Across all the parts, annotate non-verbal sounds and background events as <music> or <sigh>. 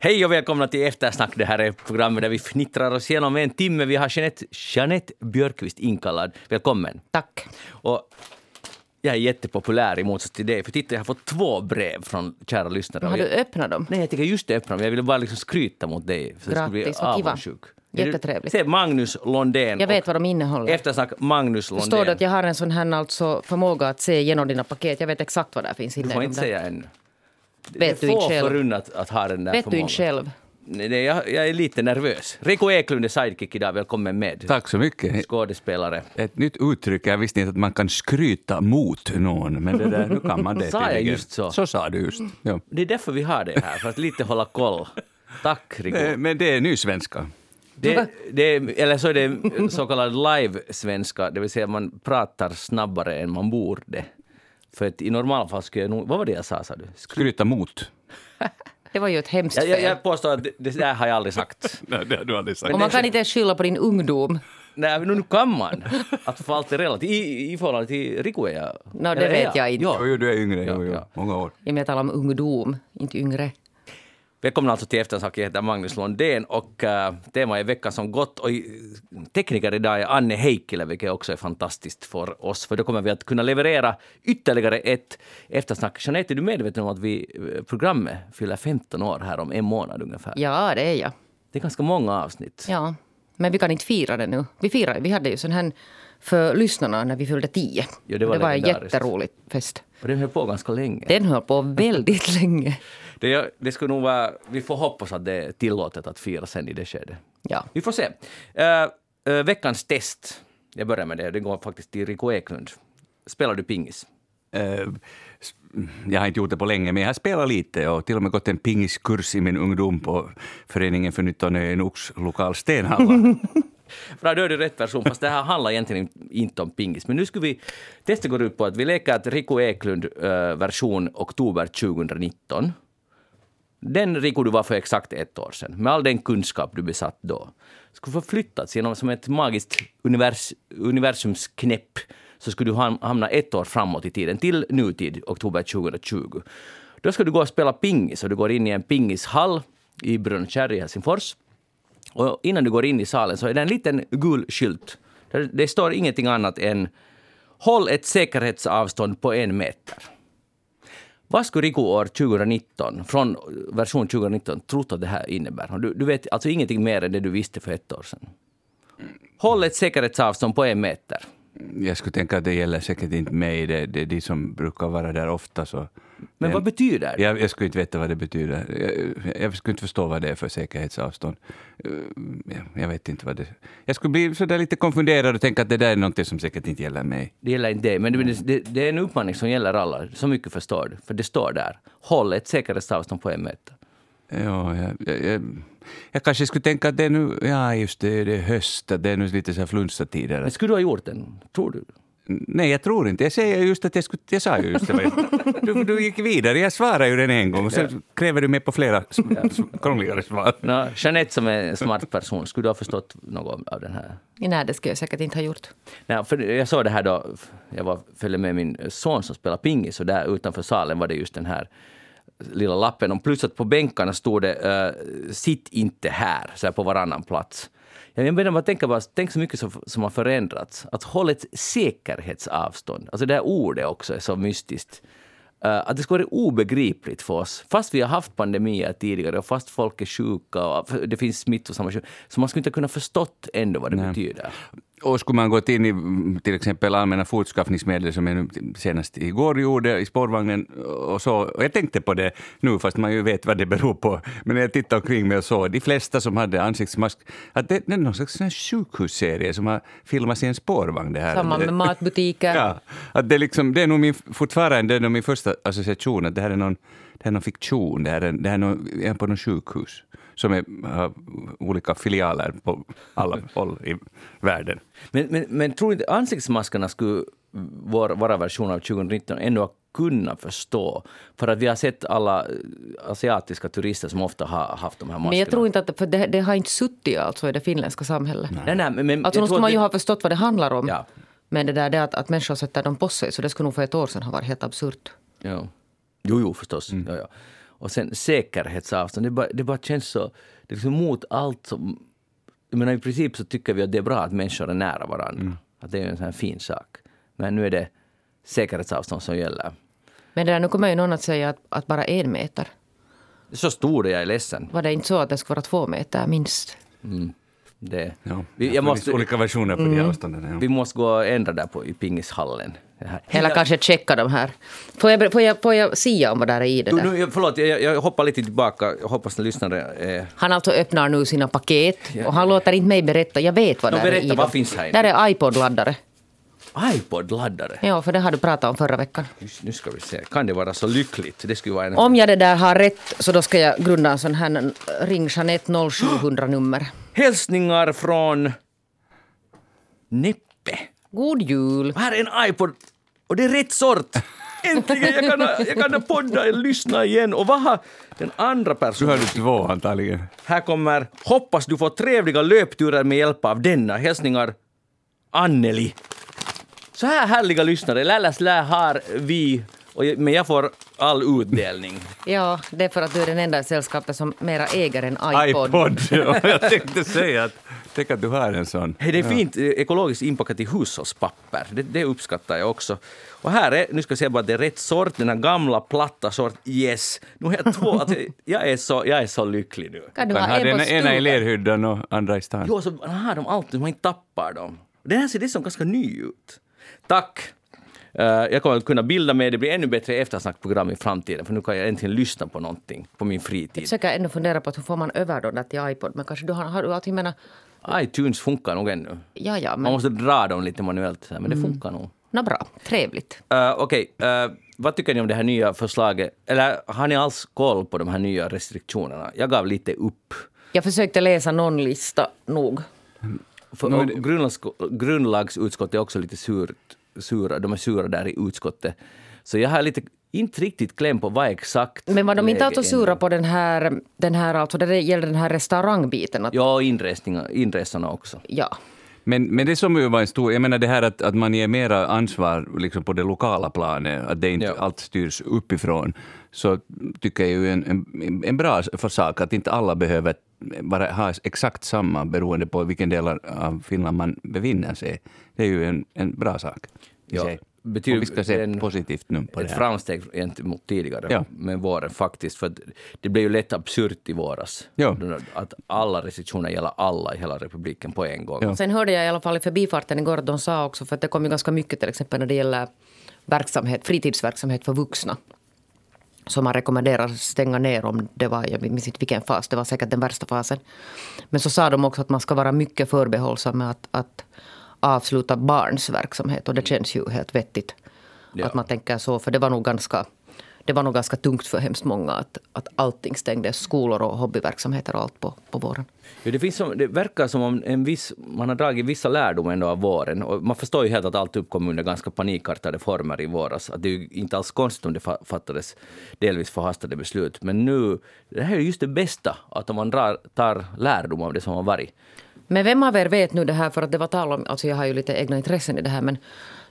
Hej och välkomna till Eftersnack. Det här är programmet där vi fnittrar oss igenom en timme. Vi har Jeanette, Jeanette Björkqvist inkallad. Välkommen. Tack. Och jag är jättepopulär i motsats till dig. För titta, jag har fått två brev från kära lyssnare. Har du öppnat dem? nej, jag tänker just öppna dem. Jag ville bara liksom skryta mot dig. Så Grattis, vad kiva. Är du- Jättetrevligt. Se, Magnus Londén. Jag vet vad de innehåller. Eftersnack Magnus Det Londén. står det att jag har en sån här alltså förmåga att se igenom dina paket. Jag vet exakt vad där finns Du får inte säga ännu. Vet du inte själv? förunnat att ha den där Vet du förmågan. inte själv? Nej, jag, jag är lite nervös. Rico Eklund är sidekick idag. Välkommen med. Tack så mycket. Skådespelare. Ett nytt uttryck. Jag visste inte att man kan skryta mot någon, men det där, nu kan man <laughs> det Sa jag just så? Så sa du just. Ja. Det är därför vi har det här, för att lite hålla koll. Tack, Rico. Eh, Men det är nysvenska. Det, det, eller så är det så kallad live-svenska, det vill säga man pratar snabbare än man borde. För att i normalfall skulle jag nog... Vad var det jag sa, sa du? Skry- Skryta mot. <laughs> Det var ju ett hemskt Jag, fel. jag, jag påstår att det, det där har jag aldrig sagt. <laughs> Nej, det har du aldrig sagt. Och man kan inte ens skylla på din ungdom. Nej, men nu kan man. Att få allt är relativt. I, I förhållande till Rico är jag... Nå, det eller vet jag inte. Ja. Jo, du är yngre. Ja, Jo, jo. ja. Många år. Jag menar talar om ungdom, inte yngre. Välkomna alltså till Eftersnack. Jag heter Magnus Londén och uh, tema är veckan som gått. Och tekniker idag är Anne Heikkilä, vilket också är fantastiskt för oss. För då kommer vi att kunna leverera ytterligare ett Eftersnack. Jeanette, är du medveten om att vi, eh, programmet fyller 15 år här om en månad ungefär? Ja, det är jag. Det är ganska många avsnitt. Ja. Men vi kan inte fira det nu. Vi, firar, vi hade ju sån här för lyssnarna när vi fyllde tio. Ja, det var det var en jätterolig fest. Och den höll på ganska länge. Den höll på väldigt <laughs> länge. Det, det skulle nog vara, vi får hoppas att det är tillåtet att fira sen i det skedet. Ja. Vi får se. Uh, uh, veckans test. Jag börjar med det. Det går faktiskt till Rico Eklund. Spelar du pingis? S- Jag har inte gjort det på länge, men jag har spelat lite och till och med gått en pingiskurs i min ungdom på Föreningen för nyttan en Ox lokal stenhalla. <laughs> Bra, då är du rätt person, fast det här handlar egentligen inte om pingis. Men nu ska vi... Testet går ut på att vi leker att Rico Eklund eh, version oktober 2019. Den Rico du var för exakt ett år sedan, med all den kunskap du besatt då, skulle förflyttats genom som ett magiskt univers, universums knäpp så skulle du hamna ett år framåt i tiden, till nutid, oktober 2020. Då ska du gå och spela pingis och du går in i en pingishall i Brunnkärr i Helsingfors. Och innan du går in i salen så är det en liten gul skylt. Det står ingenting annat än Håll ett säkerhetsavstånd på en meter. Vad skulle Riku år 2019, från version 2019, trott att det här innebär? Du, du vet alltså ingenting mer än det du visste för ett år sedan. Håll ett säkerhetsavstånd på en meter. Jag skulle tänka att det gäller säkert inte mig, det, det är de som brukar vara där ofta. Så men vad betyder det? Jag, jag skulle inte veta vad det betyder. Jag, jag skulle inte förstå vad det är för säkerhetsavstånd. Eh, Jag, jag vet inte vad det Jag skulle bli så där lite konfunderad och tänka att det där är något som säkert inte gäller mig. Det gäller inte dig, men det, det, det är en uppmaning som gäller alla. Så mycket förstår du, för det står där. Håll ett säkerhetsavstånd på en meter. Ja, jag, jag, kanske skulle tänka att det är nu, ja just det, det är höst, det är nu lite så här flunsatider. Men skulle du ha gjort den? Tror du? Nej, jag tror inte. Jag säger just att jag, skulle, jag sa ju just det. Du, du gick vidare, jag svarade ju den en gång och sen kräver du mig på flera krångligare svar. Nå, Jeanette som är en smart person, skulle du ha förstått något av den här? Nej, det skulle jag säkert inte ha gjort. Nej, för jag såg det här då, jag var, följde med min son som spelar pingis och där utanför salen var det just den här lilla lappen. Och plus att på bänkarna stod det uh, “sitt inte här” så här på varannan plats. Jag menar, man tänker bara, tänk så mycket som, som har förändrats. Att hålla ett säkerhetsavstånd, alltså det här ordet också är så mystiskt. Eh, att det skulle vara obegripligt för oss, fast vi har haft pandemier tidigare och fast folk är sjuka och det finns smittosamma sjukdomar, så man skulle inte kunna förstått ändå vad det betyder. Och skulle man gått in i mm, till exempel allmänna fortskaffningsmedel som jag nu senast igår gjorde i spårvagnen och så. Och jag tänkte på det nu fast man ju vet vad det beror på. Men när jag tittade omkring mig och såg de flesta som hade ansiktsmask, att det, det är någon slags sjukhusserie som har filmats i en spårvagn. Det här. Samma med <laughs> matbutiker. Ja, att det, liksom, det är nog min, fortfarande det är min första association att det här är någon, det här är någon fiktion, det här är, det här är, någon, är på något sjukhus som är, har olika filialer på alla <laughs> håll i världen. Men, men, men tror inte ansiktsmaskerna skulle vår, våra version av 2019 ändå ha kunnat förstå? För att vi har sett alla eh, asiatiska turister som ofta har haft de här maskerna. Men jag tror inte att för det, det har inte suttit alltså i det finländska samhället. Nej, nej, men, men Alltså tror skulle man ju det- ha förstått vad det handlar om. Ja. Men det där det att, att människor sätter dem på sig, så det skulle nog för ett år sedan ha varit helt absurt. Ja. Jo, jo, förstås. Mm. Ja, ja. Och sen säkerhetsavstånd, det bara, det bara känns så, det är liksom mot allt som... Jag menar, I princip så tycker vi att det är bra att människor är nära varandra. Att det är en sån här fin sak. Men nu är det säkerhetsavstånd som gäller. Men det där, nu kommer ju någon att säga att, att bara en meter. Så stor är jag är ledsen. Var det inte så att det skulle vara två meter minst? Det, Ja, vi, det jag finns måste, olika versioner på de här avstånden. Ja. vi måste gå och ändra där på, i pingishallen. Eller kanske checka de här. Får jag, får jag, får jag sia om vad där är i det Du, där? nu, jag- förlåt, jag, jag hoppar lite tillbaka. Jag hoppas att lyssnare är... Han alltså öppnar nu sina paket och han låter inte mig berätta. Jag vet vad Nå, där är berätta, i vad dem. finns här inne? Där är iPod-laddare. iPod-laddare. Ja, för det har du pratat om förra veckan. Just, nu ska vi se. Kan det vara så lyckligt? Det skulle vara en... Om jag det där har rätt så då ska jag grunda en sån här Ring Jeanette 0700-nummer. Hälsningar från Neppe. God jul! Här är en iPod och det är rätt sort. Äntligen! Jag kan, jag kan podda och lyssna igen. Och vad har den andra Du personen... hade två antagligen. Här kommer “Hoppas du får trevliga löpturer med hjälp av denna”. Hälsningar Anneli. Så här härliga lyssnare. Lälläs lä har vi, och men jag får all utdelning. <laughs> Ja, det är för att du är den enda i sällskapet som mera äger en iPod. iPod. Ja, <laughs> jag tänkte säga att tänk att du har en sån. Hej, det är fint eh, ekologiskt inpackat i hushållspapper. Det, det uppskattar jag också. Och här är, nu ska jag säga bara att det är rätt sort, den här gamla platta sort. Yes! Nu har jag två. Alltså, jag, är så, jag är så lycklig nu. Kan du ha en ena, på ena i lerhyddan och andra i stan. Jo, så man har dem alltid, man inte tappar dem. Den här ser dessutom ganska ny ut. Tack! Eh, jag kommer att kunna bilda mig, det blir ännu bättre eftersnackprogram i framtiden, för nu kan jag äntligen lyssna på någonting på min Jag fritid. försöker ännu fundera på att hur får man över dem där till iPod. Men kanske du har, har du jag menar, iTunes funkar nog ännu. ja ja, Man men måste dra dem lite manuellt, men det funkar nog. nå bra, trevligt. Uh, Okej, eh, vad tycker ni om det här nya förslaget? Eller har ni alls koll på de här nya restriktionerna? Jag gav lite upp. Jag försökte läsa någon lista nog. För, grundlags, grundlagsutskottet är också lite surt, sura. De är sura där i utskottet. Så jag har lite, inte riktigt kläm på vad exakt Men var de inte är nu. sura på den här, den här alltså det gäller den här restaurangbiten? Att, Ja, inresarna också. ja. Men, men det som ju var en stor, jag menar det här att, att man ger mera ansvar liksom på det lokala planet, att det inte Ja. allt styrs uppifrån, så tycker jag ju en, en, en bra för sak att inte alla behöver bara ha exakt samma beroende på vilken del av Finland man befinner sig. Det är ju en, en bra sak Ja, betyder Och vi ska se en- positivt nu på det Ett framsteg gentemot tidigare Ja. med våren faktiskt. För det blev ju lätt absurt i våras. Ja. Att alla restriktioner gäller alla i hela republiken på en gång. Ja. Sen hörde jag i alla fall i förbifarten igår att de sa också, för att det kom ju ganska mycket till exempel när det gäller verksamhet, fritidsverksamhet för vuxna. Som man rekommenderar stänga ner om det var, jag minns inte vilken fas, det var säkert den värsta fasen. Men så sa de också att man ska vara mycket förbehållsam med att, att avsluta barns verksamhet och det känns ju helt vettigt. Ja. Att man tänker så, för det var nog ganska det var nog ganska tungt för hemskt många att, att allting stängdes, skolor och hobbyverksamheter och allt på, på våren. Ja, det, finns som, det verkar som om en viss, man har dragit vissa lärdomar ändå av våren. Och man förstår ju helt att allt uppkom under ganska panikartade former i våras. Att det är ju inte alls konstigt om det fa- fattades delvis förhastade beslut. Men nu, det här är just det bästa, att om man drar, tar lärdom av det som har varit. Men vem av er vet nu det här, för att det var tal om, alltså jag har ju lite egna intressen i det här, men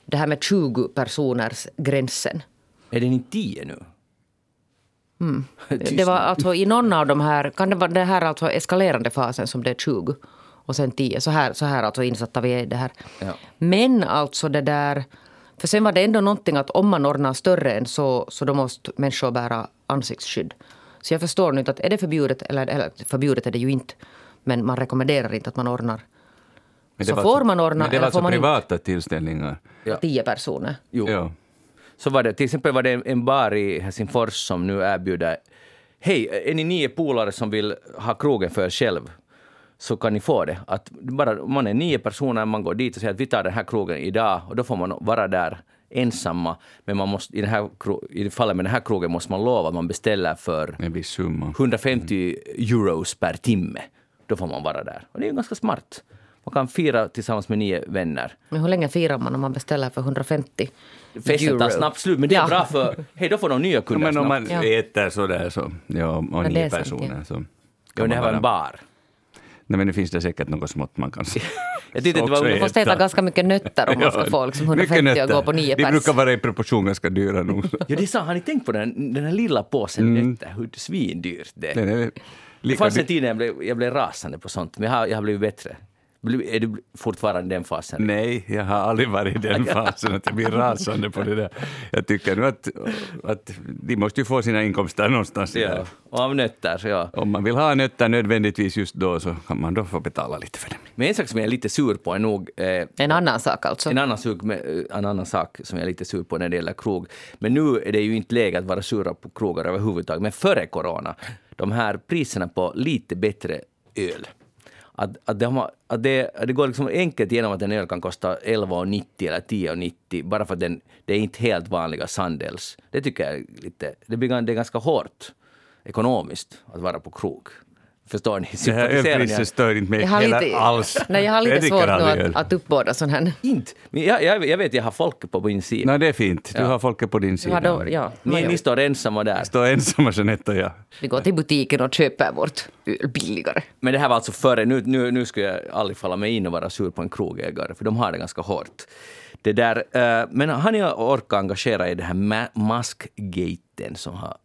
det här med 20 personers gränsen. Är den inte tio nu? <laughs> Tyst Det var alltså i någon av de här, kan det vara det här alltså eskalerande fasen som det är 20 och sen 10. Så här, så här alltså insatta vi är i det här. Ja. Men alltså det där, för sen var det ändå någonting att om man ordnar större än så, så då måste människor bära ansiktsskydd. Så jag förstår nu inte att är det förbjudet, eller, eller förbjudet är det ju inte, men man rekommenderar inte att man ordnar Men det Så var får alltså- man ordna, Men det eller var alltså får man inte? privata tillställningar. Ja. 10 personer. Jo. Ja. Så var det, till exempel var det en- en bar i Helsingfors som nu erbjuder Hej, är ni nio polare som vill ha krogen för er själv? Så kan ni få det. Att bara, man är nio personer, man går dit och säger att vi tar den här krogen idag och då får man vara där ensamma. Men man måste, i, den här, i fallet med den här krogen måste man lova att man beställer för En viss summa. 150 euros per timme. Då får man vara där. Och det är ju ganska smart. Man kan fira tillsammans med nio vänner. Men hur länge firar man om man beställer för 150 Festen tar euro? snabbt slut, men det är Ja. bra för... Hej, då får de nya Ja, kunder men om snabbt. man Ja. äter sådär så, ja, det är nio sant, personer ja. så... Ja, det här var en bar. Nej, men nu finns det säkert något smått man kan <laughs> Jag tyckte det var- också Man Man måste äta ganska mycket nötter om man ska få liksom mycket 150 och gå på nio De pers. brukar vara i proportion ganska dyra nog. Ja, det sa, har ni tänkt på den, den här lilla påsen nötter, hur svindyrt det är? Det fanns en tid när jag blev, jag blev rasande på sånt, men jag har, jag har blivit bättre. Är du fortfarande i den fasen? Nej, jag har aldrig varit i den <laughs> fasen att jag blir rasande på det där. Jag tycker nu att, att de måste ju få sina inkomster någonstans. Ja. Där. Och av nötter, ja. Om man vill ha nötter nödvändigtvis just då så kan man då få betala lite för det. Men en sak som jag är lite sur på är nog eh, En annan sak alltså. en, annan sak med, en annan sak som jag är lite sur på när det gäller krog. Men nu är det ju inte läge att vara sura på krogar överhuvudtaget. Men före corona, de här priserna på lite bättre öl. Att, att, de har, att, det, att det går liksom enkelt genom att en öl kan kosta 11,90 eller 10,90 bara för att den, det är inte helt vanliga Sandels. Det tycker jag är lite, det, blir, det är ganska hårt ekonomiskt att vara på krog. Förstår ni? Det här ölpriset stör inte mig Jag har heller lite, alls. <laughs> nej, jag har lite dricker svårt nu att, att uppbåda sån här. Inte. Men jag, jag, jag vet, jag har folk på min sida. Nej, det är fint. Du Ja. har folket på din sida. då, ja, Ni, ni står ensamma där. Står ensamma Jeanette och jag. Vi går till butiken och köper vårt öl billigare. Men det här var alltså före, nu, nu, nu skulle jag aldrig falla mig in och vara sur på en krogägare, för de har det ganska hårt. Det där, eh, men har ni orkat engagera er i det här ma- maskgaten som har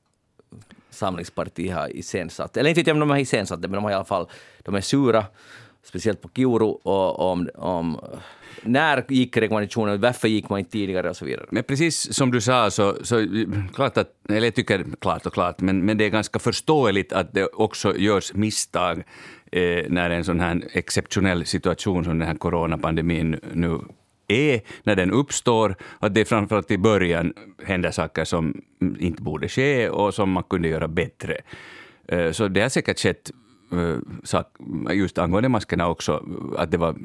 Samlingspartiet har iscensatt? Eller inte vet jag om de har iscensatt det, men de har i alla fall, de är sura, speciellt på Kiuru, och om, om när gick rekommendationen, varför gick man inte tidigare och så vidare. Men precis som du sa, så, så klart att, eller jag tycker klart och klart, men, men det är ganska förståeligt att det också görs misstag eh, när en sån här exceptionell situation som den här coronapandemin nu är, när den uppstår, att det framförallt i början händer saker som inte borde ske och som man kunde göra bättre. Eh, så det har säkert skett eh, just angående maskerna också, att det var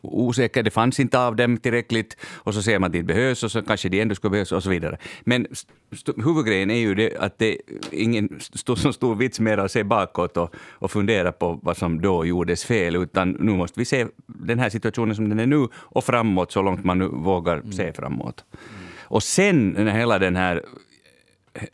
osäkert, det fanns inte av dem tillräckligt och så ser man att det behövs och så kanske det ändå skulle behövas och så vidare. Men huvudgrejen är ju det att det är ingen så stor vits med att se bakåt och, och fundera på vad som då gjordes fel, utan nu måste vi se den här situationen som den är nu och framåt så långt man nu vågar se framåt. Och sen när hela den här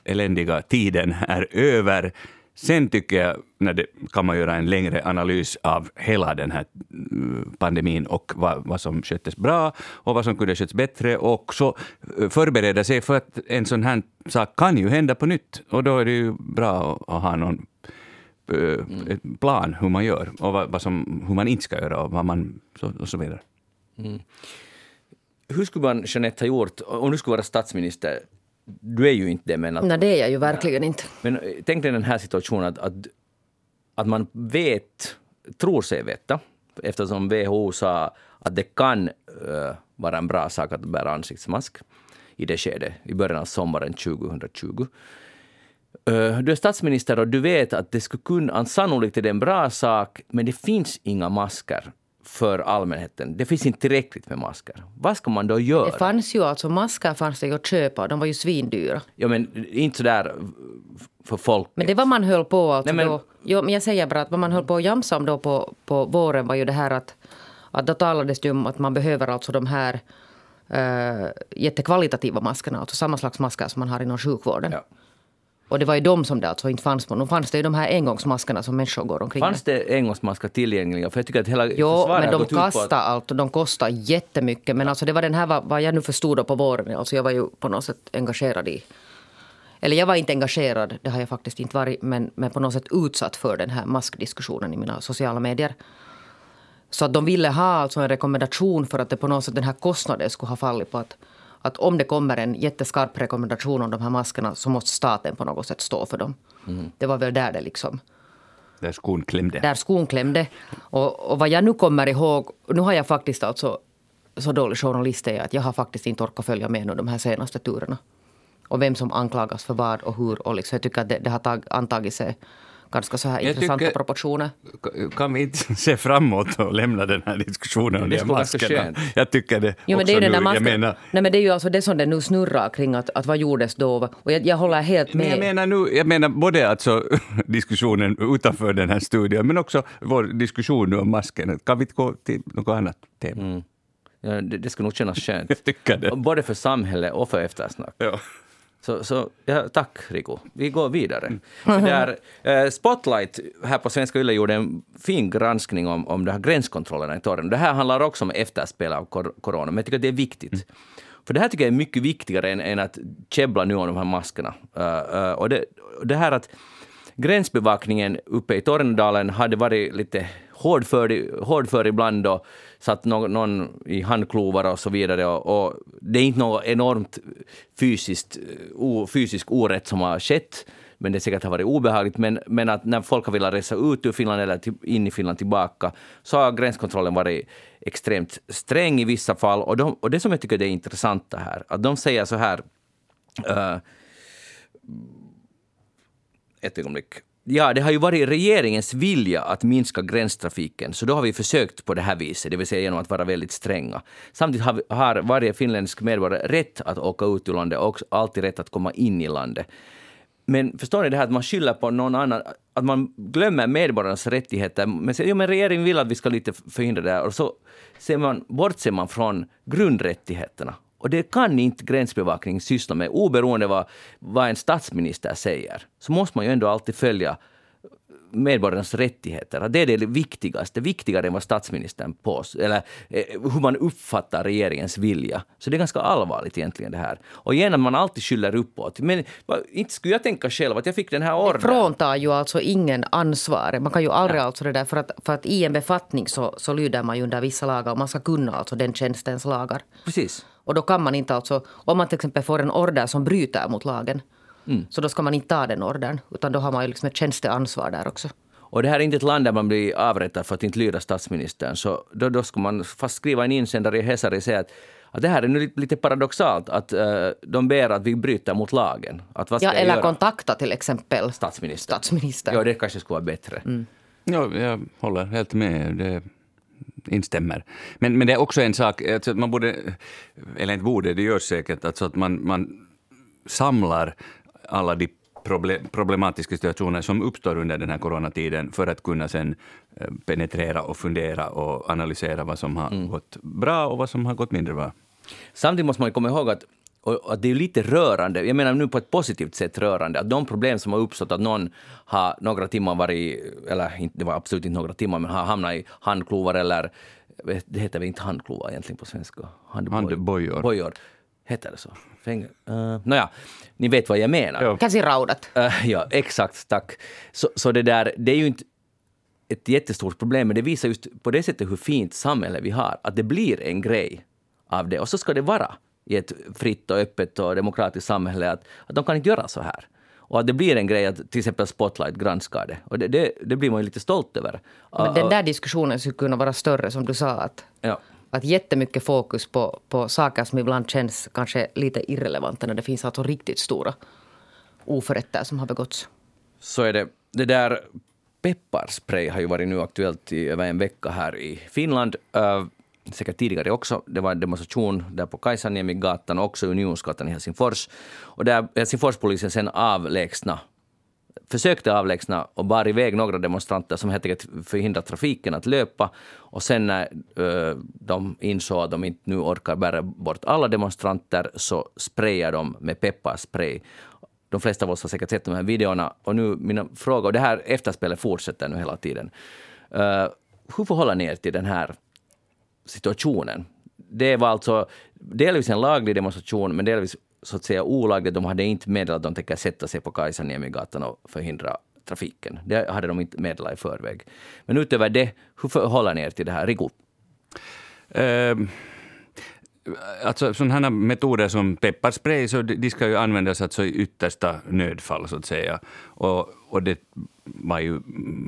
eländiga tiden är över. Sen tycker jag när det, kan man göra en längre analys av hela den här eh, pandemin och vad, vad som sköttes bra och vad som kunde skötts bättre och så eh, förbereda sig för att en sån här sak kan ju hända på nytt. Och då är det ju bra att, ha någon mm. plan hur man gör och vad, vad som, hur man inte ska göra och, vad man, så, och så vidare. Mm. Hur skulle man, Jeanette, ha gjort om du skulle vara statsminister? Du är ju inte det, men att Nej, det är jag ju verkligen inte. Men eh, tänk dig den här situationen att, att, att man vet, tror sig veta, eftersom WHO sa att det kan eh, vara en bra sak att bära ansiktsmask i det skedet, i början av sommaren 2020. Eh, du är statsminister och du vet att det skulle kunna, sannolikt är det en bra sak, men det finns inga masker för allmänheten. Det finns inte tillräckligt med masker. Vad ska man då göra? Det fanns ju alltså masker fanns det att köpa de var ju svindyra. Ja, men inte sådär för folk. Men det var man höll på alltså Nej, men- då. Jo, men jag säger bara att vad man höll på att jamsa om då på, på våren var ju det här att, att då talades det om att man behöver alltså de här äh, jättekvalitativa maskerna, alltså samma slags masker som man har inom sjukvården. Ja. Och det var ju de som det alltså inte fanns på. Nu fanns det ju de här engångsmaskerna som människor går omkring Fanns det engångsmasker tillgängliga? För jag tycker att hela Jo, men de på att- allt och de kostar jättemycket. Men alltså det var den här, vad jag nu förstod på våren, alltså jag var ju på något sätt engagerad i eller jag var inte engagerad, det har jag faktiskt inte varit, men, men på något sätt utsatt för den här maskdiskussionen i mina sociala medier. Så att de ville ha alltså en rekommendation för att det på något sätt den här kostnaden skulle ha fallit på att, att om det kommer en jätteskarp rekommendation om de här maskerna så måste staten på något sätt stå för dem. Det var väl där det liksom Där skon klämde. där skon klämde. Och, och vad jag nu kommer ihåg, nu har jag faktiskt alltså så dålig journalist är jag att jag har faktiskt inte orkat följa med nu de här senaste turerna. Och vem som anklagas för vad och hur. Och liksom, jag tycker att det, det har tag, antagit sig ganska så här Jag intressanta tycker- proportioner. Kan vi inte se framåt och lämna den här diskussionen om de maskerna? Jag tycker det Jo, men också det är den nu. där Jag masken, menar, nej, men det är ju alltså det som det nu snurrar kring att, att vad gjordes då. Och jag, jag håller helt men med. jag menar, nu, jag menar både alltså <laughs> diskussionen utanför den här studion, men också vår diskussion nu om masken. Kan vi inte gå till något annat tema? Ja, det, det skulle nog kännas skönt. <laughs> Jag tycker det. Både för samhället och för eftersnack. Ja. Så, så ja, tack Riku. Vi går vidare. Mm. Där, eh, Spotlight här på Svenska Yle gjorde en fin granskning om, om de här gränskontrollerna i torren. Det här handlar också om efterspel av kor corona, men jag tycker att det är viktigt. Mm. För det här tycker jag är mycket viktigare än, än att käbbla nu om de här maskerna. Uh, uh, och det, det här att gränsbevakningen uppe i Tornedalen hade varit lite hårdför, hårdför ibland och satt någon, någon i handklovar och så vidare. Och, och, det är inte något enormt fysiskt, o, fysisk orätt som har skett, men det säkert har varit obehagligt. Men, men att när folk har velat resa ut ur Finland eller till, in i Finland tillbaka så har gränskontrollen varit extremt sträng i vissa fall. Och, de, och det som jag tycker är intressant här, att de säger så här uh, ett ögonblick. Ja, det har ju varit regeringens vilja att minska gränstrafiken, så då har vi försökt på det här viset, det vill säga genom att vara väldigt stränga. Samtidigt har, har varje finländsk medborgare rätt att åka ut ur landet och alltid rätt att komma in i landet. Men förstår ni det här att man skyller på någon annan, att man glömmer medborgarnas rättigheter. Men säger, jo, men regeringen vill att vi ska lite förhindra det här. Och så ser man, bortser man från grundrättigheterna. Och det kan inte gränsbevakning syssla med, oberoende vad, vad en statsminister säger. Så måste man ju ändå alltid följa medborgarnas rättigheter. Det är det viktigaste, viktigare än vad statsministern påstår, eller eh, hur man uppfattar regeringens vilja. Så det är ganska allvarligt egentligen det här. Och igen att man alltid skyller uppåt. Men inte skulle jag tänka själv att jag fick den här ordern. Det fråntar ju alltså ingen ansvar. Man kan ju aldrig ja. alltså det där, för att, för att i en befattning så, så lyder man ju under vissa lagar och man ska kunna alltså den tjänstens lagar. Precis. Och då kan man inte alltså, om man till exempel får en order som bryter mot lagen, mm. så då ska man inte ta den ordern, utan då har man ju liksom ett tjänsteansvar där också. Och det här är inte ett land där man blir avrättad för att inte lyda statsministern, så då, då ska man fast skriva en insändare i Hesari och säga att att det här är nu lite paradoxalt, att uh, de ber att vi bryter mot lagen. Att vad ska ja, eller göra? kontakta till exempel statsministern. statsministern. Ja, det kanske skulle vara bättre. Mm. Ja, jag håller helt med. Det instämmer. Men, men det är också en sak, alltså man borde, eller inte borde, det görs säkert, alltså att man, man samlar alla de problematiska situationer som uppstår under den här coronatiden för att kunna sen eh, penetrera och fundera och analysera vad som har mm. gått bra och vad som har gått mindre bra. Samtidigt måste man komma ihåg att och att det är lite rörande, jag menar nu på ett positivt sätt rörande, att de problem som har uppstått, att någon har några timmar varit, eller det var absolut inte några timmar, men har hamnat i handklovar eller, det heter väl inte handklovar egentligen på svenska? Handbojor. Bojor. Heter det så? Fäng uh, Nåja, ni vet vad jag menar. Ja. Käsiraudat. Uh, ja, exakt, tack. Så, så det där, det är ju inte ett jättestort problem, men det visar just på det sättet hur fint samhälle vi har, att det blir en grej av det. Och så ska det vara i ett fritt och öppet och demokratiskt samhälle att, att de kan inte göra så här. Och att det blir en grej att till exempel Spotlight granskar det. Och det, det, det blir man ju lite stolt över. Men den där diskussionen skulle kunna vara större, som du sa. Att, ja. att jättemycket fokus på, på saker som ibland känns kanske lite irrelevanta när det finns alltså riktigt stora oförrätter som har begåtts. Så är det. Det där pepparspray har ju varit nu aktuellt i över en vecka här i Finland. Säkert tidigare också. Det var en demonstration där på Kaisaniemigatan och också Unionsgatan i Helsingfors. Och där Helsingforspolisen sen avlägsna försökte avlägsna och bar iväg några demonstranter som helt enkelt förhindrade trafiken att löpa. Och sen när uh, de insåg att de inte nu orkar bära bort alla demonstranter så sprayade de med pepparspray. De flesta av oss har säkert sett de här videorna. Och nu mina frågor, och det här efterspelet fortsätter nu hela tiden. Uh, hur förhåller ni er till den här situationen. Det var alltså delvis en laglig demonstration, men delvis så att säga olaglig. De hade inte meddelat att de tänker sätta sig på Kaisaniemigatan och förhindra trafiken. Det hade de inte meddelat i förväg. Men utöver det, hur förhåller ni er till det här? Riku? Um alltså sådana metoder som pepparspray, så de ska ju användas alltså i yttersta nödfall, så att säga. Och, och det var ju,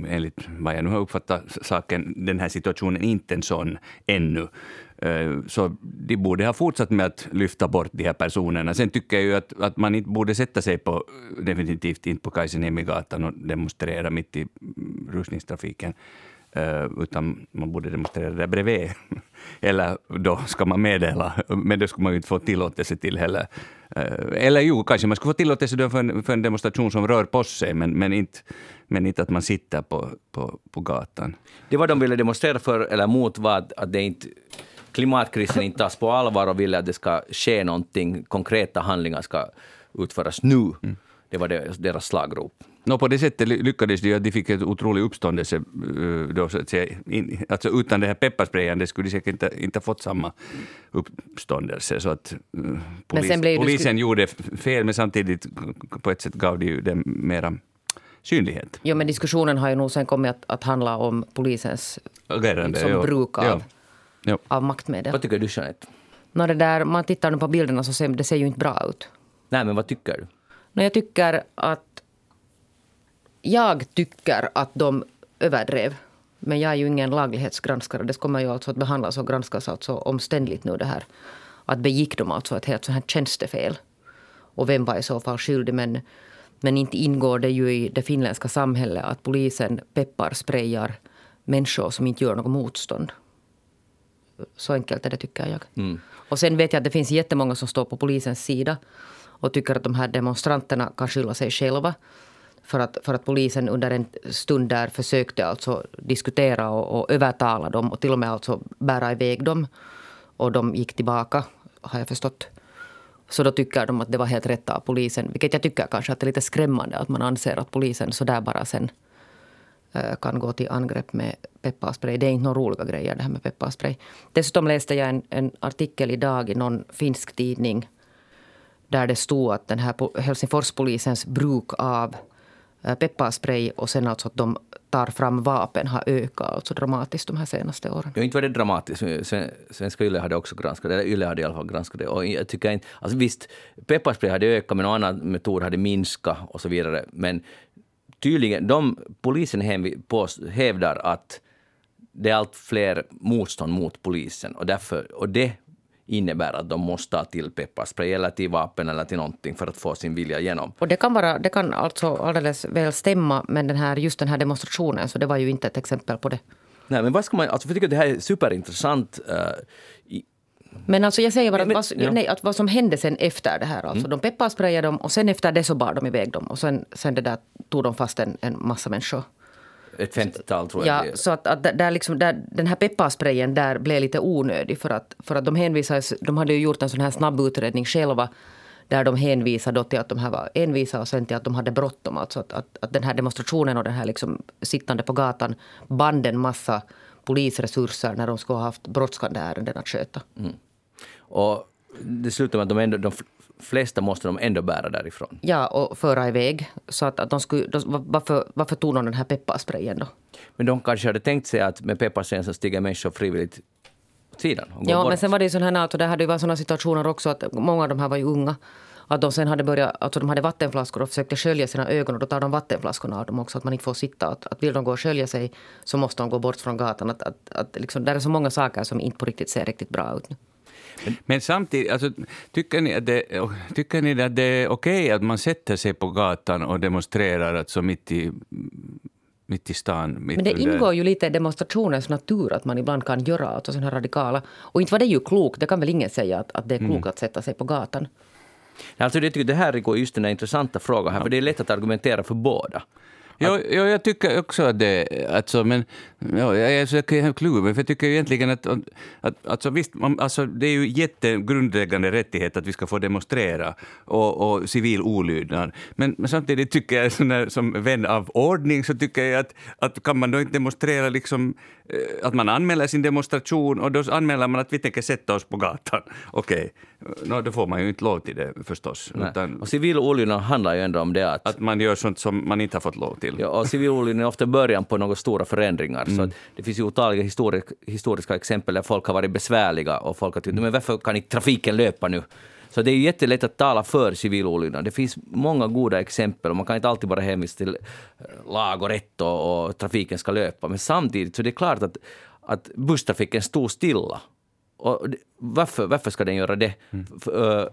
enligt vad jag nu har uppfattat saken, den här situationen inte en sån ännu. Eh, så de borde ha fortsatt med att lyfta bort de här personerna. Sen tycker jag ju att, att man inte borde sätta sig på, definitivt inte på Kaiseniemigatan, och demonstrera mitt i rusningstrafiken. Uh, utan man borde demonstrera där bredvid. <laughs> Eller då ska man meddela, men det skulle man ju inte få tillåtelse till heller. Uh, eller jo, kanske man skulle få tillåtelse för, en, för en demonstration som rör på sig, men, men, inte, men inte att man sitter på, på, på gatan. Det var de ville demonstrera för eller mot var att, det inte klimatkrisen inte tas på allvar och ville att det ska ske någonting, konkreta handlingar ska utföras nu. Det var deras slagrop. No, på det sättet lyckades de att de fick ett otrolig uppståndelse. eh, Då, så att säga. In, alltså utan det här pepparsprayen skulle de säkert inte, inte fått samma uppståndelse. Så att, eh, polis, sen blev det- polisen gjorde f- fel, men samtidigt på ett sätt gav de dem mera synlighet. Jo, men diskussionen har ju nog sen kommit att, att handla om polisens Agerande, Som ja. bruk av- Ja. Ja. av maktmedel. Vad tycker du Jeanette? Nå, det där, man tittar nu på bilderna så ser det ser ju inte bra ut. Nej, men vad tycker du? Nå, jag tycker att... Jag tycker att de överdrev. Men jag är ju ingen laglighetsgranskare. Det kommer ju alltså att behandlas och granskas alltså omständligt nu det här. Att begick de alltså ett helt så här tjänstefel? Och vem var i så fall skyldig? Men, men inte ingår det ju i det finländska samhället att polisen pepparsprayar människor som inte gör något motstånd. Så enkelt är det tycker jag. Och sen vet jag att det finns jättemånga som står på polisens sida och tycker att de här demonstranterna kan skylla sig själva. För att, för att polisen under en stund där försökte alltså diskutera och, och övertala dem och till och med alltså bära iväg dem. Och de gick tillbaka, har jag förstått. Så då tycker de att det var helt rätt av polisen. Vilket jag tycker kanske att det är lite skrämmande att man anser att polisen så där bara sen eh, kan gå till angrepp med pepparspray. Det är inte några roliga grejer det här med pepparspray. Dessutom läste jag en, en artikel idag i någon finsk tidning där det stod att den här Helsingforspolisens bruk av Eh, pepparspray och sen alltså att de tar fram vapen har ökat alltså dramatiskt de här senaste åren. Ja, inte var det dramatiskt. Svenska Yle hade också granskat det. Eller Yle hade i alla fall granskat det. Och jag tycker inte, alltså visst, pepparspray hade ökat, men någon annan metod hade minskat och så vidare. Men tydligen, de, polisen hävdar att det är allt fler motstånd mot polisen. Och, därför, och det innebär att de måste ta till pepparspray eller till vapen eller till någonting för att få sin vilja igenom. Och det kan, vara, det kan alltså alldeles väl stämma, men den här, just den här demonstrationen, så det var ju inte ett exempel på det. Nej, men vad ska man, alltså, jag tycker att det här är superintressant. eh, i, Men alltså jag säger bara att, Men- vad, ja. nej, att vad som hände sen efter det här. Alltså De pepparsprayade dem och sen efter det så bar de iväg dem. Och sen, sen det där tog de fast en, en massa människor. Ett femtiotal tror jag Ja, så att, att där liksom, där, den här pepparsprayen där blev lite onödig för att, för att de hänvisades, de hade ju gjort en sån här snabb utredning själva där de hänvisade till att de här var envisa och sen till att de hade bråttom. Alltså att, att, att den här demonstrationen och den här liksom sittande på gatan band en massa polisresurser när de skulle ha haft brådskande ärenden att sköta. Och det slutar med att de, ändå, de flesta måste de ändå bära därifrån. Ja, och föra iväg. Så att, att de skulle, då, varför, varför tog de den här pepparsprayen då? Men de kanske hade tänkt sig att med pepparsprayen så stiger människor frivilligt åt sidan och Ja, bort. men sen var det ju sån här, alltså, det hade ju såna situationer också att många av de här var ju unga. Att de sen hade börjat, alltså de hade vattenflaskor och försökte skölja sina ögon och då tar de vattenflaskorna av dem också. Att man inte får sitta. Att, att vill de gå och skölja sig så måste de gå bort från gatan. Att, att, att liksom, där är så många saker som inte på riktigt ser riktigt bra ut nu. Men samtidigt, alltså, tycker, ni att det, tycker ni att det är okej att man sätter sig på gatan och demonstrerar alltså mitt i, mitt i stan? Mitt Men det under- ingår ju lite i demonstrationens natur att man ibland kan göra alltså, såna här radikala. Och inte var det ju klokt. Det kan väl ingen säga att, att det är klokt att sätta sig på gatan. Alltså det, det här är just den där intressanta frågan här, för det är lätt att argumentera för båda. Jo, jo, jag tycker också att det... Alltså, men, ja, jag är så kluven, för jag tycker egentligen att... att alltså, visst, man, alltså, det är ju jättegrundläggande rättighet att vi ska få demonstrera och, och civil olydnad. Men, men samtidigt tycker jag, <laughs> sån där, som vän av ordning, så tycker jag att, att kan man då inte demonstrera liksom... eh, Att man anmäler sin demonstration och då anmäler man att vi tänker sätta oss på gatan. <laughs> Okej, okay. då får man ju inte lov till det förstås. Utan Och civil olydnad handlar ju ändå om det att att man gör sånt som man inte har fått lov till. Ja, och civil olydnad är ofta början på några stora förändringar. Så att det finns ju otaliga histori historiska exempel där folk har varit besvärliga och folk har tyckt men varför kan inte trafiken löpa nu? Så det är ju jättelätt att tala för civil olydnad. Det finns många goda exempel och man kan inte alltid bara hänvisa till eh, lag och rätt och, och trafiken ska löpa. Men samtidigt så det är klart att, att busstrafiken stod stilla. Och varför, varför ska den göra det? F- eh,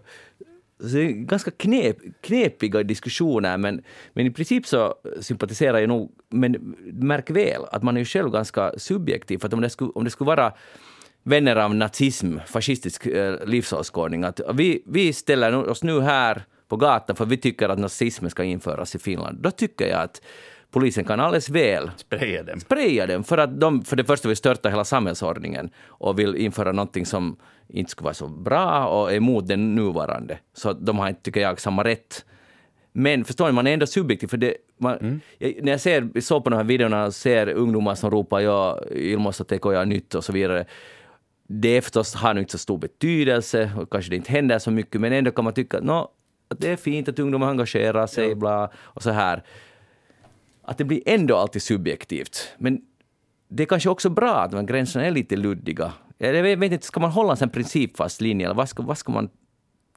så det är ganska knep, knepiga diskussioner, men, men i princip så sympatiserar jag nog, men märk väl att man är ju själv ganska subjektiv, för att om det skulle, om det skulle vara vänner av nazism, fascistisk eh, livsåskådning, att vi, vi ställer oss nu här på gatan för vi tycker att nazismen ska införas i Finland, då tycker jag att polisen kan alldeles väl Spraya dem. spraya dem för att de för det första vill störta hela samhällsordningen och vill införa någonting som inte skulle vara så bra och är emot den nuvarande. Så de har inte, tycker jag, samma rätt. Men förstår ni, man är ändå subjektiv. För det, man, jag, när jag ser, såg på de här videorna och ser ungdomar som ropar ja, ilmastotek och jag är nytt och så vidare. Det är förstås, har nog inte så stor betydelse och kanske det inte händer så mycket men ändå kan man tycka no, att det är fint att ungdomar engagerar sig bla, och så här. Att det blir ändå alltid subjektivt. Men det är kanske också bra att de gränserna är lite luddiga. Jag vet inte, ska man hålla en sån principfast linje eller vad ska, vad ska man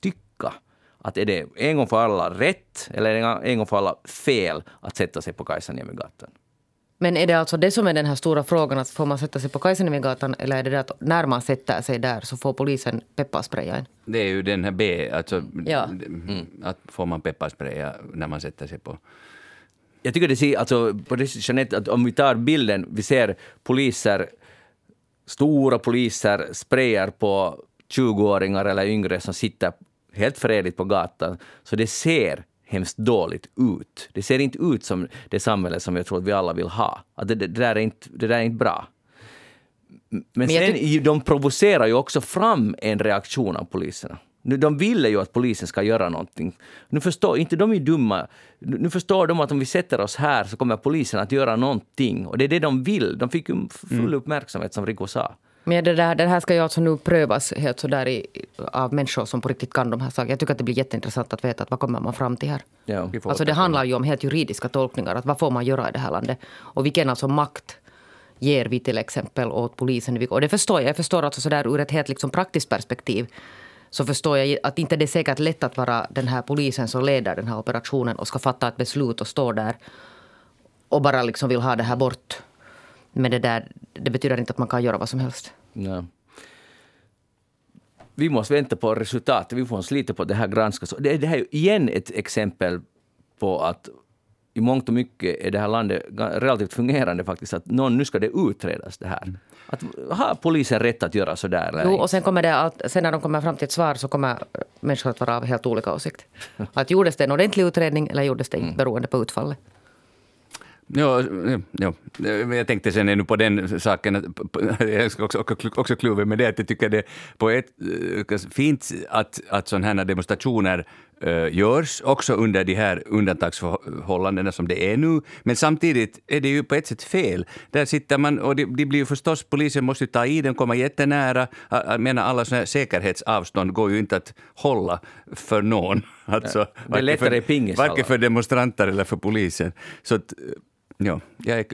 tycka? Att är det en gång för alla rätt eller är det en gång för alla fel att sätta sig på Kajsaniemigatan? Men är det alltså det som är den här stora frågan, att får man sätta sig på Kajsaniemigatan eller är det det att när man sätter sig där så får polisen pepparspraya en? Det är ju den här B, alltså Ja. mm. att får man pepparspraya när man sätter sig på. Jag tycker det ser, alltså, på det, Jeanette, att om vi tar bilden, vi ser poliser, stora poliser sprayar på 20-åringar eller yngre som sitter helt fredligt på gatan. Så det ser hemskt dåligt ut. Det ser inte ut som det samhälle som jag tror att vi alla vill ha. Att det, det, där, är inte, det där är inte bra. Men, Men sen, de provocerar ju också fram en reaktion av poliserna. Nu, de ville ju att polisen ska göra någonting. Nu förstår, inte de är dumma. Nu förstår de att om vi sätter oss här så kommer polisen att göra någonting. Och det är det de vill. De fick ju full uppmärksamhet som Rico sa. Men det, där, det här ska ju alltså nu prövas helt sådär i, av människor som på riktigt kan de här sakerna. Jag tycker att det blir jätteintressant att veta att vad kommer man fram till här. Ja. Alltså det handlar ju om helt juridiska tolkningar. Att vad får man göra i det här landet? Och vilken alltså makt ger vi till exempel åt polisen? Och det förstår jag. Jag förstår alltså sådär ur ett helt liksom praktiskt perspektiv. Så förstår jag att inte det är säkert lätt att vara den här polisen som leder den här operationen och ska fatta ett beslut och stå där och bara liksom vill ha det här bort. Men det, där, det betyder inte att man kan göra vad som helst. Ja. Vi måste vänta på resultatet. Vi får slita på det här granskas. Det, det här är ju igen ett exempel på att i mångt och mycket är det här landet relativt fungerande faktiskt. Att någon, nu ska det utredas det här. Att, har polisen rätt att göra så där? Jo, och sen, kommer det allt, sen när de kommer fram till ett svar så kommer människor att vara av helt olika åsikt. <laughs> Att gjordes det en ordentlig utredning eller gjordes det inte beroende på utfallet? Ja, ja, men jag tänkte sen ännu på den saken, <laughs> jag ska också, också, också kluven med det, att jag tycker det är på ett eh, fint att, att sådana här demonstrationer görs, också under de här undantagsförhållandena som det är nu. Men samtidigt är det ju på ett sätt fel. Där sitter man, och det, de blir ju förstås, polisen måste ju ta i den, komma jättenära. Jag jag menar, alla sådana här säkerhetsavstånd går ju inte att hålla för någon. Alltså, det är lättare i pingishallar. Varken för demonstranter eller för polisen. Så att, ja, jag är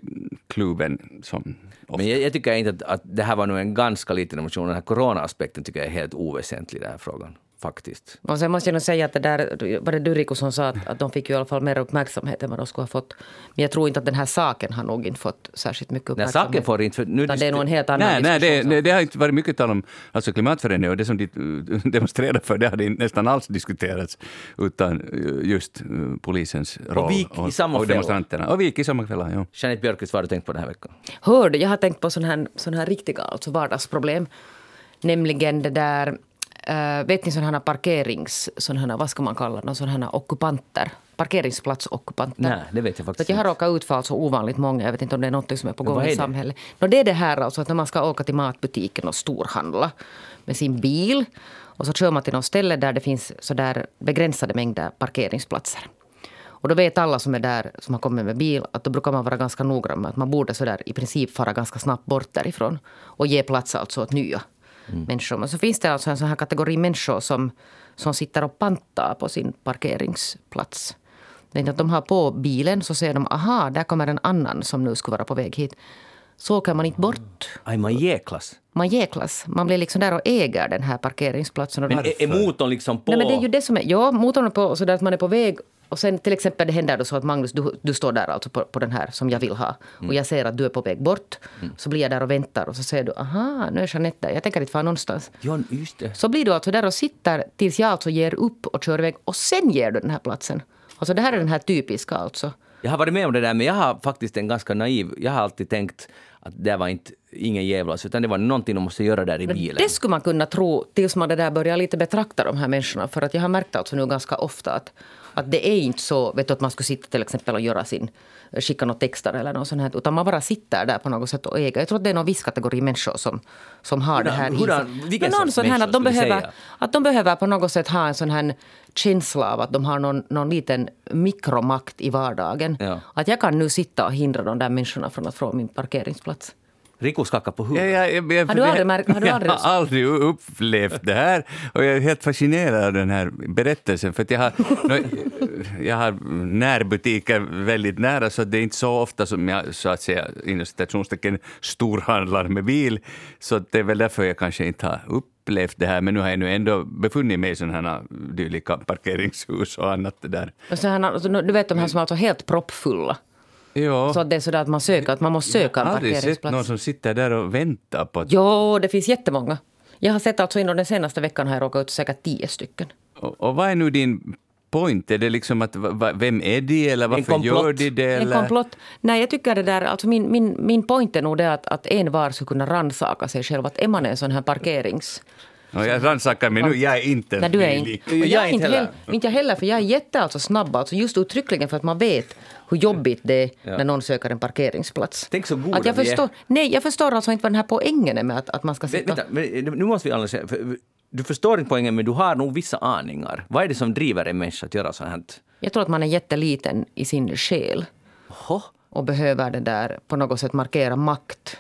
kluven som ofta. Men jag, jag tycker inte att, att det här var nog en ganska liten emotion. Den här coronaaspekten tycker jag är helt oväsentlig i den här frågan. Faktiskt. Och sen måste jag nog säga att det där, var det du Riku som sa att, att de fick ju i alla fall mer uppmärksamhet än vad de skulle ha fått. Men jag tror inte att den här saken har nog inte fått särskilt mycket uppmärksamhet. saken får inte... För nu, det är nog en helt annan Nej, nej det, det, det har inte varit mycket tal om alltså klimatförändring och det som de <laughs> demonstrerar för det hade inte nästan alls diskuterats utan uh, just uh, polisens roll vi gick i samma och fälla. demonstranterna. Och vi gick i samma fälla, ja. Jeanette Björkqvist, vad har du tänkt på den här veckan? Hörde, jag har tänkt på sådana här, sån här riktiga alltså vardagsproblem. Nämligen det där, äh, vet ni sådana parkerings, sådana vad ska man kalla dem, sådana ockupanter. Parkeringsplatsockupanter. Nej, det vet jag faktiskt jag har råkat ut för alltså ovanligt många. Jag vet inte om det är något som är på gång i samhället. No, det är det här alltså att när man ska åka till matbutiken och storhandla med sin bil. Och så kör man till något ställe där det finns så där begränsade mängder parkeringsplatser. Och då vet alla som är där, som har kommit med bil, att då brukar man vara ganska noggrann med att man borde så där i princip fara ganska snabbt bort därifrån. Och ge plats alltså åt nya människor. Men så finns det alltså en sån här kategori människor som, som sitter och pantar på sin parkeringsplats. Det att de har på bilen så ser de, aha, där kommer en annan som nu skulle vara på väg hit. Så åker man inte bort. Aj, man jäklas. Man jäklas. Man blir liksom där och äger den här parkeringsplatsen. Och Men är, är motorn liksom på? Nej, men det är ju det som är... Ja, motorn är på så där att man är på väg. Och sen till exempel det händer då så att Magnus, du, du står där alltså på, på den här som jag vill ha. Och jag ser att du är på väg bort. Så blir jag där och väntar och så säger du, aha, nu är Jeanette där. Jag tänker inte fara någonstans. Ja, just det. Så blir du alltså där och sitter tills jag alltså ger upp och kör iväg. Och sen ger du den här platsen. Alltså det här är den här typiska alltså. Jag har varit med om det där, men jag har faktiskt en ganska naiv... Jag har alltid tänkt att det var inte ingen jävlas, utan det var någonting de måste göra där i bilen. Det skulle man kunna tro tills man det där börjar lite betrakta de här människorna. För att jag har märkt alltså nu ganska ofta att, Att det är inte så vet du, att man skulle sitta till exempel och göra sin skicka något texter eller något sånt här. Utan man bara sitter där på något sätt och äger. Jag tror att det är någon viss kategori människor som, som har Hurdan- det här i hurdan- sig. vilken någon sån här att de, behöver, att de behöver på något sätt ha en sån här känsla av att de har någon, någon liten mikromakt i vardagen. Ja. Att jag kan nu sitta och hindra de där människorna från att få min parkeringsplats. Riku skakar på Ja, huvudet. ja, jag, jag, Har du aldrig märkt- har du aldrig- Jag har aldrig upplevt det här och jag är helt fascinerad av den här berättelsen för att jag har, jag har närbutiker väldigt nära så det är inte så ofta som jag så att säga inom citationstecken storhandlar med bil så det är väl därför jag kanske inte har upplevt det här men nu har jag nu ändå befunnit mig i sådana här dylika parkeringshus och annat det där. Och så här, du vet de här som är alltså helt proppfulla. Ja, Så att det är sådär att man söker, att man måste söka jag en har aldrig sett parkeringsplats. någon som sitter där och väntar på att Jo, det finns jättemånga. Jag har sett alltså inom den senaste veckan har jag råkat ut säkert tio stycken. Och, och vad är nu din point? Är det liksom att, vem är de eller varför gör de det? En Eller? komplott. Nej, jag tycker det där, alltså min, min, min point är nog det att, att en var skulle kunna rannsaka sig själv. Att är man en sån här parkerings... Ja, jag rannsakar mig nu, jag är inte Nej, du är inte. Jag jag är inte heller. inte jag heller, för jag är jätte alltså snabb. Alltså just uttryckligen för att man vet hur jobbigt det är Ja. när någon söker en parkeringsplats. Tänk så goda att jag vi är. förstår, Nej, jag förstår alltså inte vad den här poängen är med att, att man ska Vä- sitta... Vänta, men nu måste vi analysera. för Du förstår inte poängen, men du har nog vissa aningar. Vad är det som driver en människa att göra så här? Jag tror att man är jätteliten i sin själ Jaha, och behöver det där på något sätt markera makt.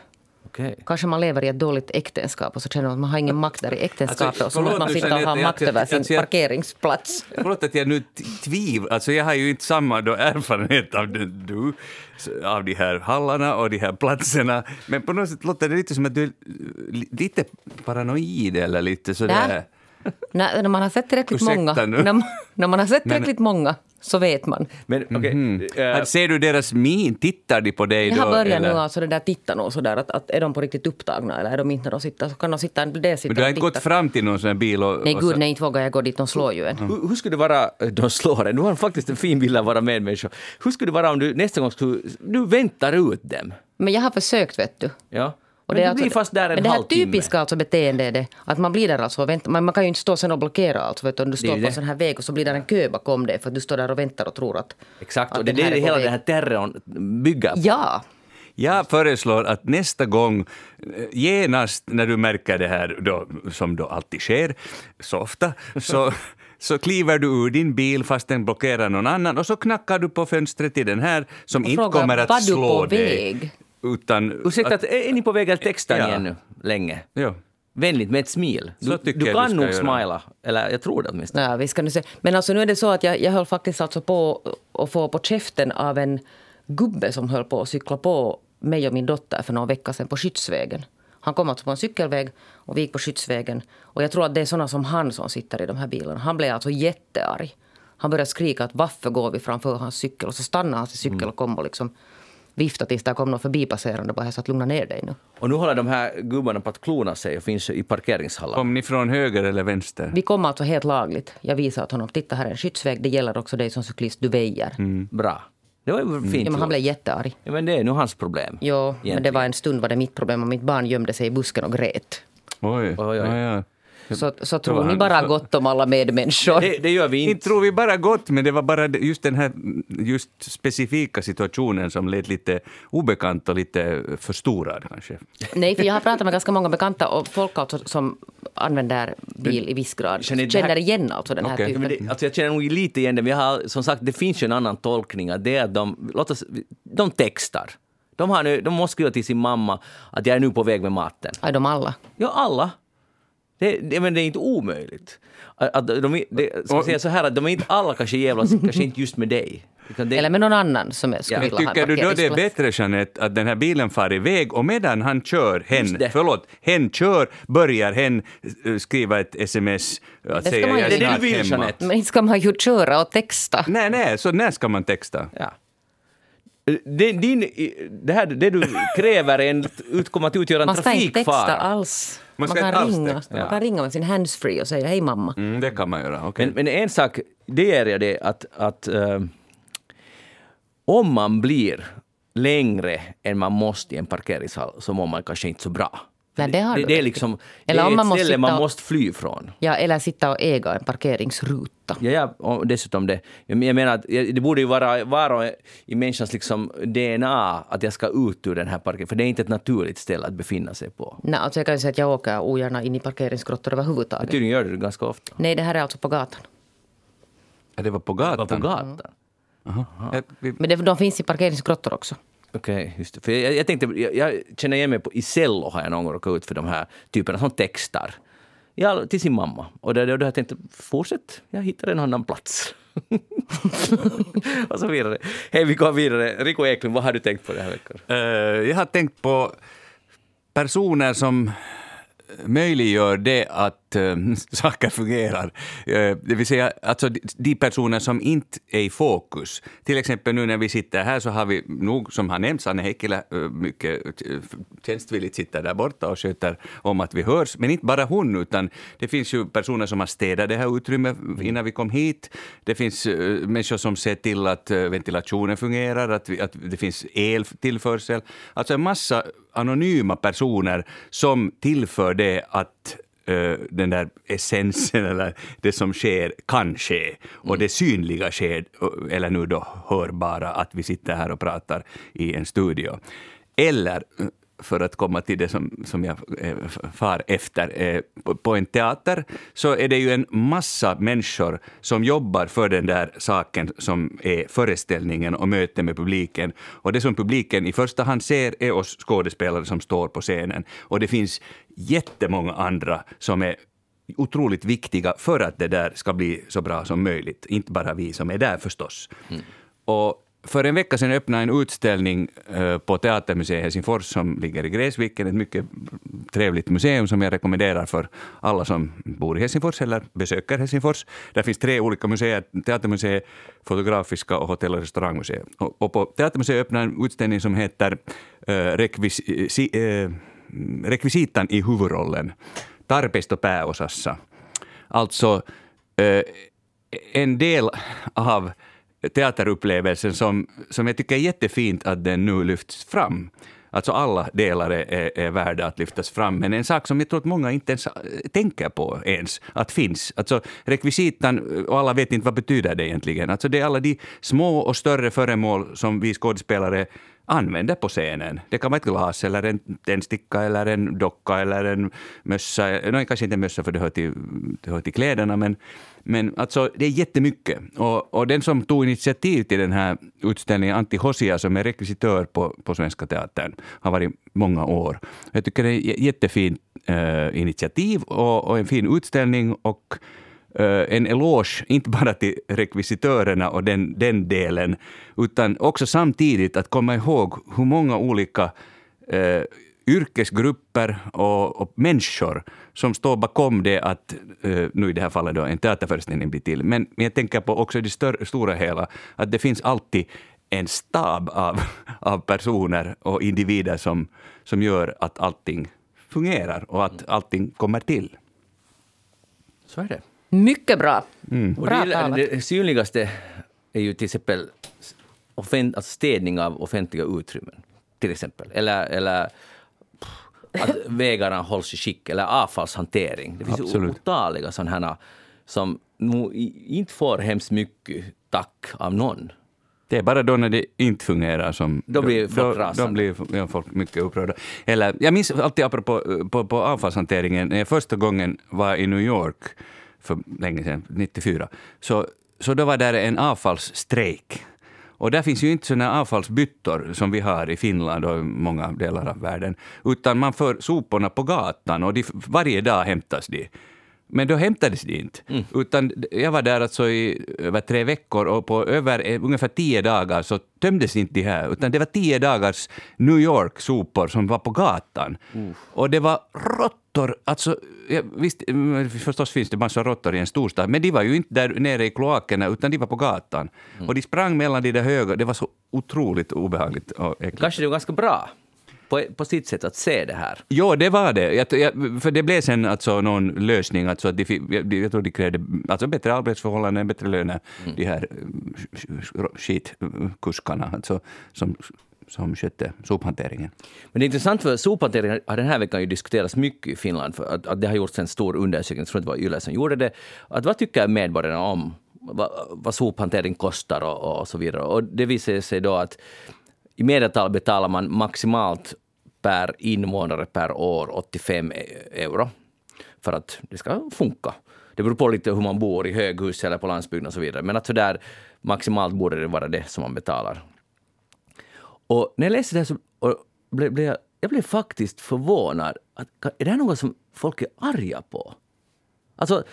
Okej. Kanske man lever i ett dåligt äktenskap och så känner man att man har ingen makt där i äktenskapet Alltså, och så måste man sitta och ha makt över sin alltså, jag- parkeringsplats. Förlåt att jag nu tvivlar, alltså jag har ju inte samma då erfarenhet av det, du, av de här hallarna och de här platserna, men på något sätt låter det lite som att du är li- lite paranoid eller lite sådär. Nej. När, man har sett tillräckligt Ursäkta många, när, man- när man har sett tillräckligt många så vet man. Men okej, eh, Att Ser du deras min? Tittar de på dig Jag då? har börjat nu eller? alltså det där titta nog sådär att, att är de på riktigt upptagna eller är de inte när de sitter så kan de sitta en sitta Men du har inte gått fram till någon sån här bil och... Nej och gud så- nej inte vågar jag gå dit, de slår ju en. hur, hur skulle det vara, de slår en, nu har faktiskt en fin bild av våra medmänniskor. Hur skulle det vara om du nästa gång skulle, du väntar ut dem? Men jag har försökt vet du. Ja. Och Men det är alltså- blir fast där en Men det här halvtimme. typiska alltså beteende är det att man blir där alltså och väntar. Man, man kan ju inte stå sen och blockera alltså vet du, om du Det är står ju på en det. sån här väg och så blir det en kö bakom dig för att du står där och väntar och tror att... Exakt, att och det är den här det hela väg. den här terrorn bygger på. Ja, Jag föreslår att nästa gång, genast när du märker det här, då, som då alltid sker, så ofta, så, <laughs> så kliver du ur din bil fast den blockerar någon annan och så knackar du på fönstret till den här som Och inte frågar, kommer att "Var du slå på dig. Väg?" Ursäkta, Utan att, är ni på väg att texta Ja. igen nu? Länge? ja. Vänligt med ett smil. Du, du kan du ska nog göra. smila. Eller jag tror det åtminstone. Nej, vi ska nu se. Men alltså nu är det så att jag, jag höll faktiskt alltså på att få på käften av en gubbe som höll på att cykla på mig och min dotter för några veckor sedan på Skyttsvägen. Han kom alltså på en cykelväg och vi gick på Skyttsvägen. Och jag tror att det är såna som han som sitter i de här bilarna. Han blev alltså jättearg. Han började skrika att varför går vi framför hans cykel? Och så stannade hans cykel och kom och liksom viftade tills det kom någon förbipasserande bara sa att lugna ner dig nu. Och nu håller de här gubbarna på att klona sig och finns i parkeringshallar. Kom ni från höger eller vänster? Vi kom alltså helt lagligt. Jag visade åt honom, titta här är en skyddsväg, det gäller också dig som cyklist, du väjer. Bra. Det var ju fint Ja, men han blev jättearg. Ja, men det är nu hans problem. Jo, men det var en stund var det mitt problem och mitt barn gömde sig i busken och grät. Oj, Oj, oj. Ja, ja. Så, så tror ni bara gott om alla medmänniskor. Det, det gör vi Inte inte. tror vi bara gott, men det var bara just den här just specifika situationen som lät lite obekant och lite förstorad kanske. Nej, för jag har pratat med ganska många bekanta och folk alltså som använder bil i viss grad Känner känner, här- igen alltså den här. Ja, typen. men det, alltså jag känner nog lite igen det, men jag har, som sagt, det finns ju en annan tolkning. Att det är att de, låt oss, de textar. De, har nu, de måste skriva till sin mamma att jag är nu på väg med maten. Aj, de alla. Ja, alla. Det, det, men det är inte omöjligt. Att, att de, det, ska säga så här, att de är inte alla kanske jävlas, <laughs> kanske inte just med dig. Det, Eller med någon annan som skulle Ja. vilja ha Tycker du då det är bättre, Jeanette, att den här bilen far iväg och medan han kör, hen, det. förlåt, hen kör, börjar hen eh, skriva ett sms att ska säga man ju- jag det är det snart vill, hemma. Jeanette. Men inte ska man ju köra och texta. Nej, nej, så när ska man texta? Ja. Det, din, det, här, det du kräver är en, ut, kommer att utgöra en Man ska inte texta trafikfara. alls. Man Man, ska kan ringa. texta. man kan ringa med sin handsfree och säga hej mamma. Mm, det kan man göra, okej. Men, men en sak, det är det att, att eh, om man blir längre än man måste i en parkeringshall så mår man kanske inte så bra. Nej, det har det, det är liksom Eller det är man ett måste ställe man måste fly från. Ja, eller sitta och äga en parkeringsruta. Ja, ja, och dessutom det. Jag menar att det borde ju vara, vara i människans liksom DNA att jag ska ut ur den här parken, för det är inte ett naturligt ställe att befinna sig på. Nej, alltså jag kan ju säga att jag åker ogärna in i parkeringsgrottor överhuvudtaget. Tydligen gör du det ganska ofta. Nej, det här är alltså på gatan. Ja, det var på Var gatan. på gatan. Jaha. Eh, vi- Men det, de finns i parkeringsgrottor också. Okej, okay, just det. För jag, jag tänkte, jag, jag känner igen mig på, i cello har jag någon gång råkat ut för de här typerna som textar. Ja, till sin mamma. Och då, då, då har jag tänkt, fortsätt, jag hittar en annan plats. <laughs> och så vidare. Hej, vi går vidare. Rico Eklund, vad har du tänkt på den här veckan? Uh, jag har tänkt på personer som möjliggör det att eh, <laughs> saker fungerar. Eh, det vill säga alltså de, personer som inte är i fokus. Till exempel nu när vi sitter här så har vi nog, som har nämnts, Anne Heikkilä eh, mycket tjänstvilligt sitter där borta och sköter om att vi hörs. Men inte bara hon, utan det finns ju personer som har städat det här utrymmet innan vi kom hit. Det finns eh, människor som ser till att ventilationen fungerar, att, vi, att det finns eltillförsel. Alltså en massa anonyma personer som tillför det att den där essensen <laughs> eller det som sker kan ske och det synliga sker, eh, eller nu då hörbara, att vi sitter här och pratar i en studio. Eller eh, för att komma till det som, som jag eh, far efter. Eh, på, på en teater så är det ju en massa människor som jobbar för den där saken som är föreställningen och mötet med publiken. Och det som publiken i första hand ser är oss skådespelare som står på scenen. Och det finns jättemånga andra som är otroligt viktiga för att det där ska bli så bra som möjligt. Inte bara vi som är där förstås. Och för en vecka sedan öppnade en utställning eh, på Teatermuseet Helsingfors som ligger i Gräsviken, ett mycket trevligt museum som jag rekommenderar för alla som bor i Helsingfors eller besöker Helsingfors. Där finns tre olika museer, Teatermuseet, Fotografiska och Hotell och restaurangmuseet. Och, på Teatermuseet öppnade en utställning som heter eh, rekvisi, eh, Rekvisitan i huvudrollen, Tarpeisto pääosassa. Alltså eh, en del av teaterupplevelsen som, som jag tycker är jättefint att den nu lyfts fram. Alltså alla delar är, är, är värda att lyftas fram, men en sak som jag tror att många inte ens eh, tänker på ens, att finns. Alltså rekvisitan, eh, och alla vet inte vad betyder det egentligen. Alltså det är alla de små och större föremål som vi skådespelare använder på scenen. Det kan vara ett glas eller en tändsticka eller en docka eller en mössa. Nej, kanske inte en mössa för det hör till, det hör till kläderna, men, men alltså, det är jättemycket. Och, och den som tog initiativ till den här utställningen, Antti Hosia, som är rekvisitör på, på Svenska Teatern, har varit många år. Jag tycker det är ett jättefint eh, initiativ och, och en fin utställning. och Eh, en eloge, inte bara till rekvisitörerna och den, den delen, utan också samtidigt att komma ihåg hur många olika eh, yrkesgrupper och, och människor som står bakom det att, eh, nu i det här fallet då, en teaterföreställning blir till. Men, jag tänker på också det större, stora hela, att det finns alltid en stab av, <laughs> av personer och individer som, som gör att allting fungerar och att allting kommer till. Så är det. Mycket bra. Och Bra det, det synligaste är ju till exempel offent, alltså städning av offentliga utrymmen. Till exempel. Eller, eller pff, att <laughs> vägarna hålls i skick. Eller avfallshantering. Det finns ju Absolut. otaliga sådana här som nog inte får hemskt mycket tack av någon. Det är bara då när det inte fungerar som... Då blir folk då, då blir ja, folk mycket upprörda. Eller, jag minns alltid apropå på, på avfallshanteringen, när jag första gången var i New York för länge sedan, 94, så, så då var där en avfallsstrejk. Och där finns ju inte sådana avfallsbyttor som vi har i Finland och många delar av världen, utan man för soporna på gatan och de, varje dag hämtas de. Men då hämtades de inte. Utan jag var där alltså i över tre veckor och på över eh, ungefär tio dagar så tömdes inte de här. Utan det var tio dagars New York-sopor som var på gatan. Och det var råttor. Alltså, ja, visst, mm, förstås finns det massor av råttor i en storstad, men de var ju inte där nere i kloakerna utan de var på gatan. Och de sprang mellan de där höga. Det var så otroligt obehagligt och äckligt. Kanske det är ganska bra på, på sitt sätt att se det här. Jo, det var det. Jag, jag, för det blev sen alltså någon lösning. Alltså att de, fick- jag, jag tror de krävde alltså bättre arbetsförhållanden, Mm. bättre löner. De här skitkuskarna alltså, som som skötte sophanteringen. Men det är intressant för sophanteringen har den här veckan ju diskuterats mycket i Finland. För att, att det har gjorts en stor undersökning, jag tror det var Yle som gjorde det. Att vad tycker medborgarna om vad, vad sophantering kostar och, och så vidare. Och det visar sig då att i medeltal betalar man maximalt per invånare per år 85 euro för att det ska funka. Det beror på lite hur man bor, i höghus eller på landsbygden och så vidare. Men att så där maximalt borde det vara det som man betalar. Och när jag läste det här så blev, blev jag, jag blev faktiskt förvånad. Att, är det här något som folk är arga på? Alltså,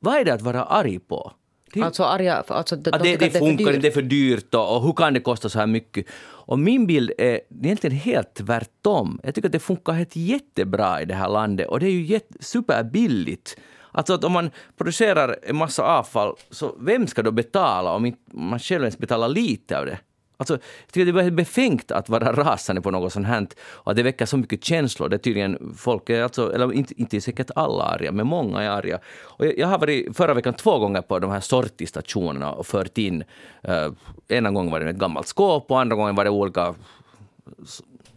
vad är det att vara arg på? Det, alltså arga, alltså de, det, det, funkar inte, det är för dyrt och, och, hur kan det kosta så här mycket? Och min bild är egentligen helt tvärtom. Jag tycker att det funkar helt jättebra i det här landet och det är ju jätte, superbilligt. Alltså att om man producerar en massa avfall, så vem ska då betala om man själv ens betalar lite av det? Alltså, jag tycker det är befängt att vara rasande på något sånt här och det väcker så mycket känslor. Det är tydligen folk, alltså, eller inte, inte säkert alla arga, men många är arga. Och jag, jag har varit förra veckan två gånger på de här sortistationerna och fört in, Eh, ena gången var det ett gammalt skåp och andra gången var det olika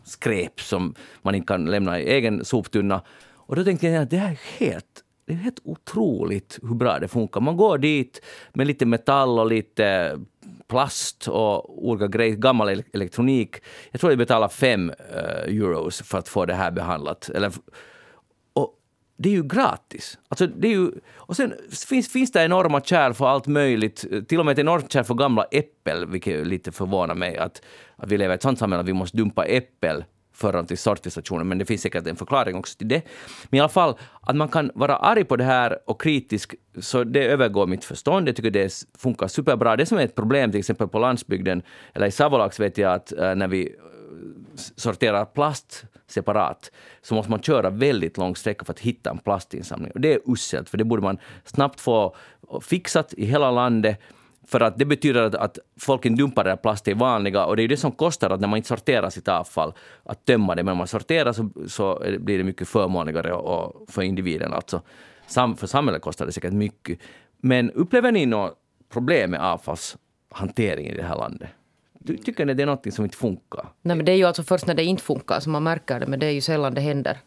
skräp som man inte kan lämna i egen soptunna. Och då tänkte jag att det här är helt det är helt otroligt hur bra det funkar. Man går dit med lite metall och lite plast och olika grejer, gammal elektronik. Jag tror jag betalar fem uh, euros för att få det här behandlat. Eller, och det är ju gratis. Alltså, det är ju, och sen finns, finns det enorma kärl för allt möjligt. Till och med ett enormt kärl för gamla äppel, vilket lite förvånar mig. Att, att vi lever i ett sånt samhälle att vi måste dumpa äppel föra till sortistationen, men det finns säkert en förklaring också till det. Men i alla fall, att man kan vara arg på det här och kritisk, så det övergår mitt förstånd. Jag tycker det funkar superbra. Det som är ett problem till exempel på landsbygden, eller i Savolax vet jag att eh, när vi eh, sorterar plast separat så måste man köra väldigt lång sträcka för att hitta en plastinsamling. Och det är uselt, för det borde man snabbt få fixat i hela landet för att det betyder att, att folk inte dumpar där plast i vanliga och det är det som kostar att när man inte sorterar sitt avfall att tömma det. Men om man sorterar så, så blir det mycket förmånligare och, och för individen. Alltså, sam, för samhället kostar det säkert mycket. Men upplever ni något problem med avfallshanteringen i det här landet? Du tycker ni det är något som inte funkar? Nej, men det är ju alltså först när det inte funkar som man märker det, men det är ju sällan det händer.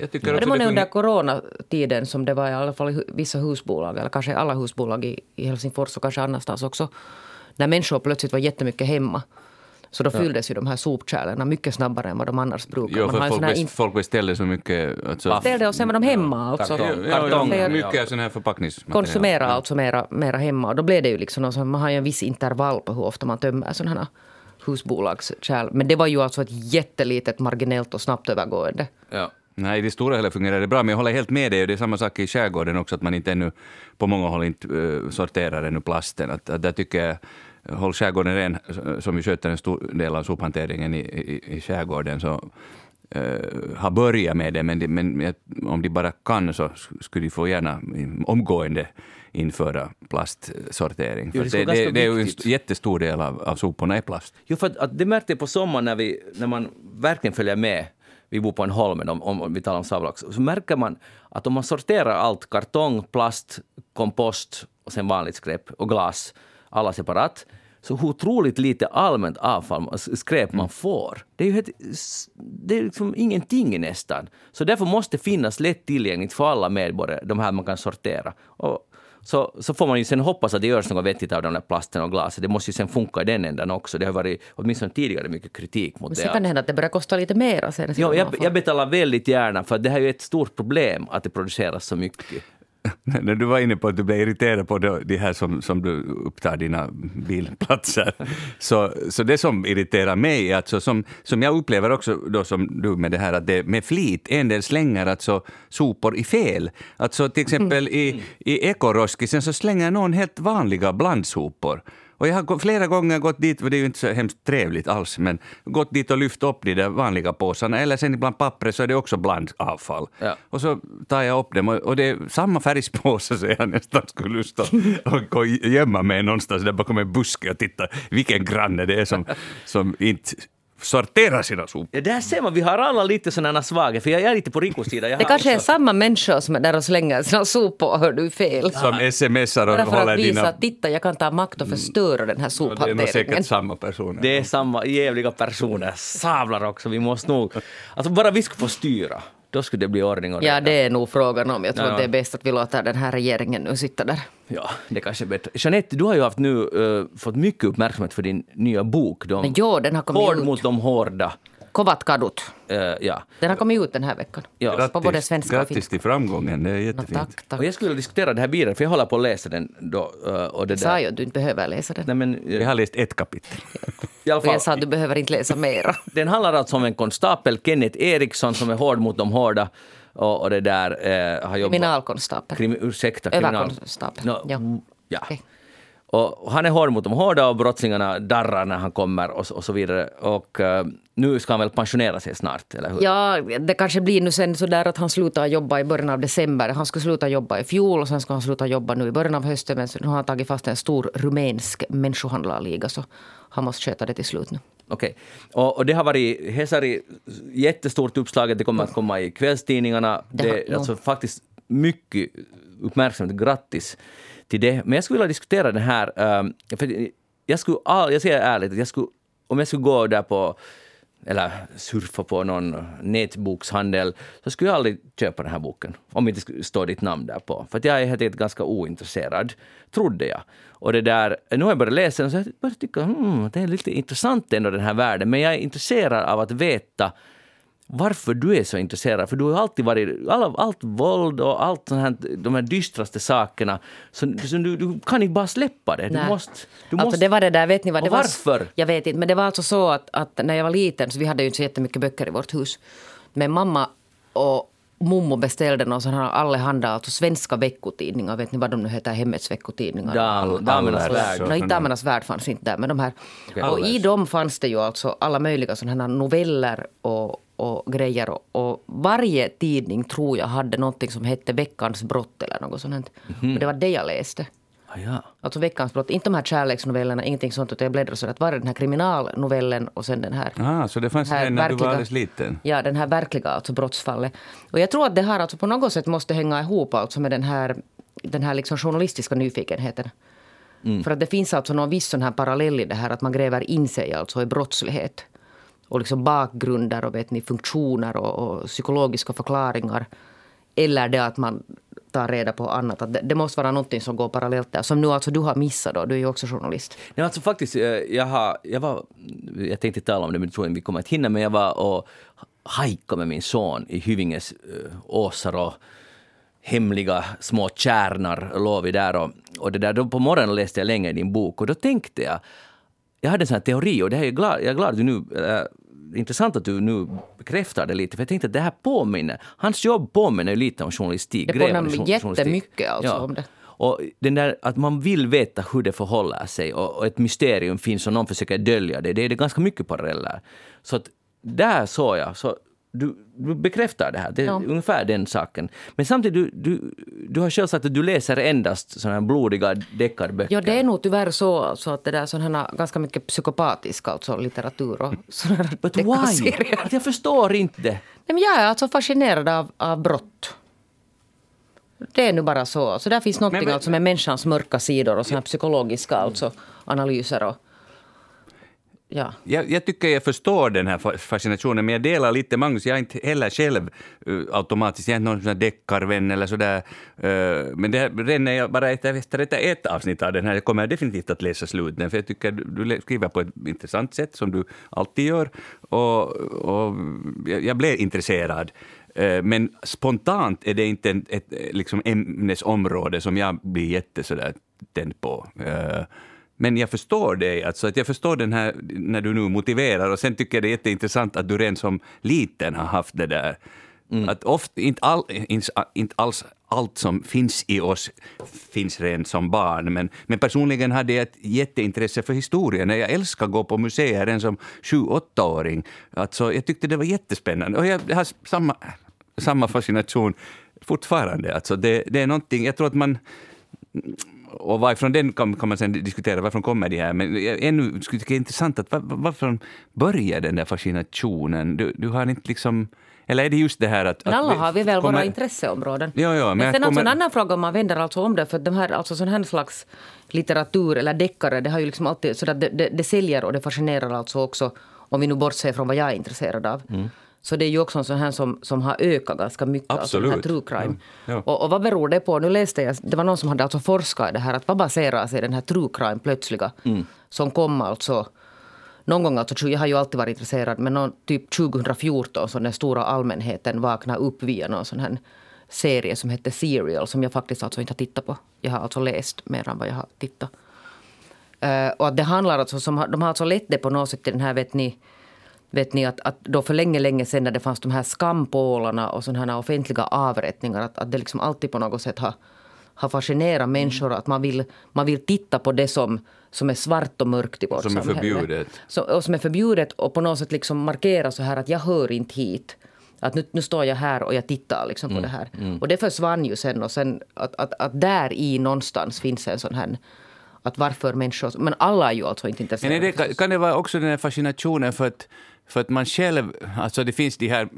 Jag tycker ja, det var det under coronatiden som det var i alla fall i vissa husbolag, eller kanske alla husbolag i, i Helsingfors och kanske annanstans också. När människor plötsligt var jättemycket hemma. Så då fylldes ja. ju de här sopkärlen mycket snabbare än vad de annars brukar. Jo, för Man folk, best, in... folk beställde så mycket. Alltså... Ställde och sen var de hemma också. Kartong. Ja, ja, ja, mycket sån här förpackningsmaterial. Konsumera alltså mera, mera hemma. Och då blev det ju liksom, alltså, man har ju en viss intervall på hur ofta man tömmer sådana här husbolagskärl. Men det var ju alltså ett jättelitet, marginellt och snabbt övergående. Ja. Nej, i det stora hela fungerar det bra, men jag håller helt med dig. Det är samma sak i skärgården också, att man inte ännu på många håll inte uh, sorterar ännu plasten. Att, att där tycker jag, håll skärgården ren, som ju sköter en stor del av sophanteringen i, i, i skärgården, så uh, har börjat med det, men, det, men om de bara kan så skulle de få gärna omgående införa plastsortering. För det, det, det, är ju en jättestor del av, av soporna är plast. Jo, för att, det märkte jag på sommaren när, vi, när man verkligen följer med vi bor på en holmen, om, om vi talar om Savlax, så märker man att om man sorterar allt, kartong, plast, kompost och sen vanligt skräp och glas, alla separat, så hur otroligt lite allmänt avfall, skräp man får. Det är ju helt, det är liksom ingenting nästan. Så därför måste det finnas lättillgängligt för alla medborgare, de här man kan sortera. Och så, så får man ju sen hoppas att det görs något vettigt av de där plasten och glaset. Det måste ju sen funka i den ändan också. Det har varit åtminstone tidigare mycket kritik mot Men det. Sen kan det hända att det börjar kosta lite mer sen. Jo, jag, jag betalar väldigt gärna för det här är ju ett stort problem att det produceras så mycket. <laughs> när du var inne på att du blev irriterad på det här som, som du upptar dina bilplatser, <laughs> så, så det som irriterar mig, alltså som, som jag upplever också då som du med det här att det med flit en del slänger alltså sopor i fel. Alltså till exempel i, i ekoroskisen så slänger någon helt vanliga blandsopor och jag har flera gånger gått dit, för det är ju inte så hemskt trevligt alls, men gått dit och lyft upp de där vanliga påsarna, eller sen ibland pappret så är det också blandavfall. Ja. Och så tar jag upp dem, och det är samma färgspåse så jag nästan skulle lust att gå gömma mig någonstans där bakom en buske och titta vilken granne det är som, som inte sortera sina sopor. Ja, där ser man, vi har alla lite sådana svagheter, för jag är lite på Rikos sida. Jag Det kanske är också- samma människor som är där och slänger sina sopor, hör du fel. Som smsar och Bara för håller att visa dina... att titta, jag kan ta makt och förstöra den här Och Det är nog sophanteringen. säkert samma personer. Det är samma jävliga personer. Sablar också. Vi måste nog... Alltså bara vi skulle få styra, då skulle det bli ordning och Ja, reda. det är nog frågan om. Jag tror Ja. att det är bäst att vi låter den här regeringen nu sitta där. Ja, det kanske är bättre. Jeanette, du har ju haft nu eh, fått mycket uppmärksamhet för din nya bok. De, Men jo, den har kommit Hård ut. mot de hårda. Kovat kadut. Eh, ja. Den har kommit ut den här veckan. Ja. På både svenska och grattis finska. till framgången, det är No, jättefint. tack, tack. Och jag skulle diskutera det här vidare, för jag håller på att läsa den då. eh, och det Jag sa där. ju att du inte behöver läsa den. Nej, men, Jag eh, har läst ett kapitel. i alla Och jag sa fall, att du behöver inte läsa mera. <laughs> den handlar alltså om en konstapel, Kenneth Eriksson, som är hård mot de hårda. Och, och det där eh, har jobbat... Kriminalkonstapel. Krim, ursäkta, kriminal... Överkonstapel. No, Ja. ja. Okej. Och han är hård mot de hårda och brottslingarna darrar när han kommer och, så- och så vidare. Och eh, nu ska han väl pensionera sig snart, eller hur? Ja, det kanske blir nu sen så där att han slutar jobba i början av december. Han skulle sluta jobba i fjol och sen ska han sluta jobba nu i början av hösten. Men nu har han tagit fast en stor rumänsk människohandlarliga så han måste sköta det till slut nu. Okej. Och, och det har varit Hesari jättestort uppslaget, det kommer att komma i kvällstidningarna. Det Det har- är alltså faktiskt mycket uppmärksamhet, grattis till det. Men jag skulle vilja diskutera den här, ehm, för jag skulle, all, jag säger ärligt, att jag skulle, om jag skulle gå där på eller surfa på någon nätbokshandel, så skulle jag aldrig köpa den här boken. Om det inte står ditt namn där på. För att jag är helt enkelt ganska ointresserad, trodde jag. Och det där, nu har jag börjat läsa den och så jag börjat tycka hmm, det är lite intressant ändå den här världen. Men jag är intresserad av att veta varför du är så intresserad. För du har ju alltid varit, all, allt våld och allt sånt här, de här dystraste sakerna, så, så du, du kan inte bara släppa det. Du Nej. måste... Du alltså måste det var det där, vet ni vad? Och Det var, varför? Jag vet inte, men det var alltså så att, att när jag var liten, så vi hade ju inte så jättemycket böcker i vårt hus. Men mamma och mommo beställde någon sån här allehanda, alltså svenska veckotidningar. Vet ni vad de nu heter? Hemmets veckotidningar. Dam, damernas värld. Nej, Damernas värld fanns inte där, men de här. Och Allers. i dem fanns det ju alltså alla möjliga sådana här noveller och, och grejer. Och, och varje tidning tror jag hade någonting som hette Veckans brott eller något sånt. Mhm. Och det var det jag läste. Ah, ja. Alltså veckans brott, inte de här kärleksnovellerna, ingenting sånt. Utan jag bläddrade så att var det den här kriminalnovellen och sen den här. Ah, så det fanns här när du var alldeles liten? Ja, den här verkliga alltså brottsfallet. Och jag tror att det här alltså på något sätt måste hänga ihop alltså med den här, den här liksom journalistiska nyfikenheten. För att det finns alltså någon viss sån här parallell i det här att man gräver in sig alltså i brottslighet. Och liksom bakgrunder och vet ni, funktioner och, och psykologiska förklaringar. Eller det att man tar reda på annat. Att det, det måste vara någonting som går parallellt där. Som nu alltså du har missat då, du är ju också journalist. Nej, alltså faktiskt, eh, jag, har, jag var... Jag tänkte tala om det, men jag tror inte vi kommer att hinna. Men jag var och hajkade med min son i Hyvinges äh, åsar och hemliga små kärnar låg vi där. Och, och det där, då på morgonen läste jag länge i din bok och då tänkte jag... Jag hade en sån här teori och det här är jag glad, jag är glad att du nu... Äh, intressant att du nu bekräftar det lite, för jag tänkte att det här påminner... Hans jobb påminner ju lite om journalistik. Det påminner jättemycket alltså om det. och den där att man vill veta hur det förhåller sig och, och ett mysterium finns och någon försöker dölja det. Det är det ganska mycket paralleller. Så att där såg jag, så du, du bekräftar det här, det är Ja. ungefär den saken. Men samtidigt, du, du, du har själv sagt att du läser endast sådana här blodiga deckarböcker. Ja, det är nog tyvärr så alltså, att det här ganska mycket psykopatisk alltså, litteratur och <laughs> sådana här But why? jag förstår inte. Nej, men jag är alltså fascinerad av, av brott. Det är nu bara så. Så där finns någonting men- alltså med människans mörka sidor och såna psykologiska alltså, analyser. Och, ja. Jag, jag tycker jag förstår den här fascinationen, men jag delar lite Magnus. Jag är inte heller själv uh, automatiskt, jag är inte någon sån här deckarvän eller sådär. Uh, men det här ränner jag bara efter, efter ett, ett avsnitt av den här. Jag kommer definitivt att läsa slut den, för jag tycker du, du skriver på ett intressant sätt, som du alltid gör. Och, och jag, jag blev intresserad. Eh, Men spontant är det inte ett, ett liksom ämnesområde som jag blir jätte tänd på. Eh, men jag förstår dig, alltså att jag förstår den här, när du nu motiverar och sen tycker jag det är jätteintressant att du redan som liten har haft det där. Att ofta, inte, all, inte, alls allt som finns i oss finns redan som barn, men, men personligen hade jag ett jätteintresse för historien. Jag älskar att gå på museer redan som sju åttaåring Alltså, jag tyckte det var jättespännande och jag har samma, samma fascination fortfarande. Alltså, det, det är någonting, jag tror att man och varifrån den kan, kan man sen diskutera, varifrån kommer de här? Men ännu skulle tycka det är intressant, att var, varifrån börjar den där fascinationen? Du, du har inte liksom... Eller är det just det här att... Men alla att har vi väl kommer- våra intresseområden. Jo, jo, men men sen alltså en kommer- annan fråga om man vänder alltså om det, för de här, alltså sån här slags litteratur eller deckare, det har ju liksom alltid, så att det, det, det säljer och det fascinerar alltså också, om vi nu bortser från vad jag är intresserad av. Mm. Så det är ju också en sån här som, som har ökat ganska mycket, alltså Absolut. true crime. Ja, ja. Och, och vad beror det på? Nu läste jag, det var någon som hade alltså forskat i det här, att vad baserar sig den här true crime plötsliga, Mm. som kom alltså någon gång, alltså, jag har ju alltid varit intresserad, men någon, typ 2014 så den stora allmänheten vaknade upp via någon sån här serie som hette Serial, som jag faktiskt alltså inte har tittat på. Jag har alltså läst mer än vad jag har tittat. Eh, och att det handlar alltså, som, de har alltså lett det på något sätt till den här, vet ni, vet ni att, att då för länge, länge sedan när det fanns de här skampålarna och sådana här offentliga avrättningar, att, att det liksom alltid på något sätt har, har fascinerat människor. Att man vill, man vill titta på det som, som är svart och mörkt i vårt Som är samhälle. förbjudet. Så, och som är förbjudet och på något sätt liksom markera så här att jag hör inte hit. Att nu, nu står jag här och jag tittar liksom Mm, på det här. Och det försvann ju sen. Och sen att, att, att där i någonstans finns en sån här... Att varför människor... Men alla är ju alltså inte Men intresserade. är det, kan, kan det vara också den här fascinationen för att, för att man själv, alltså det finns de här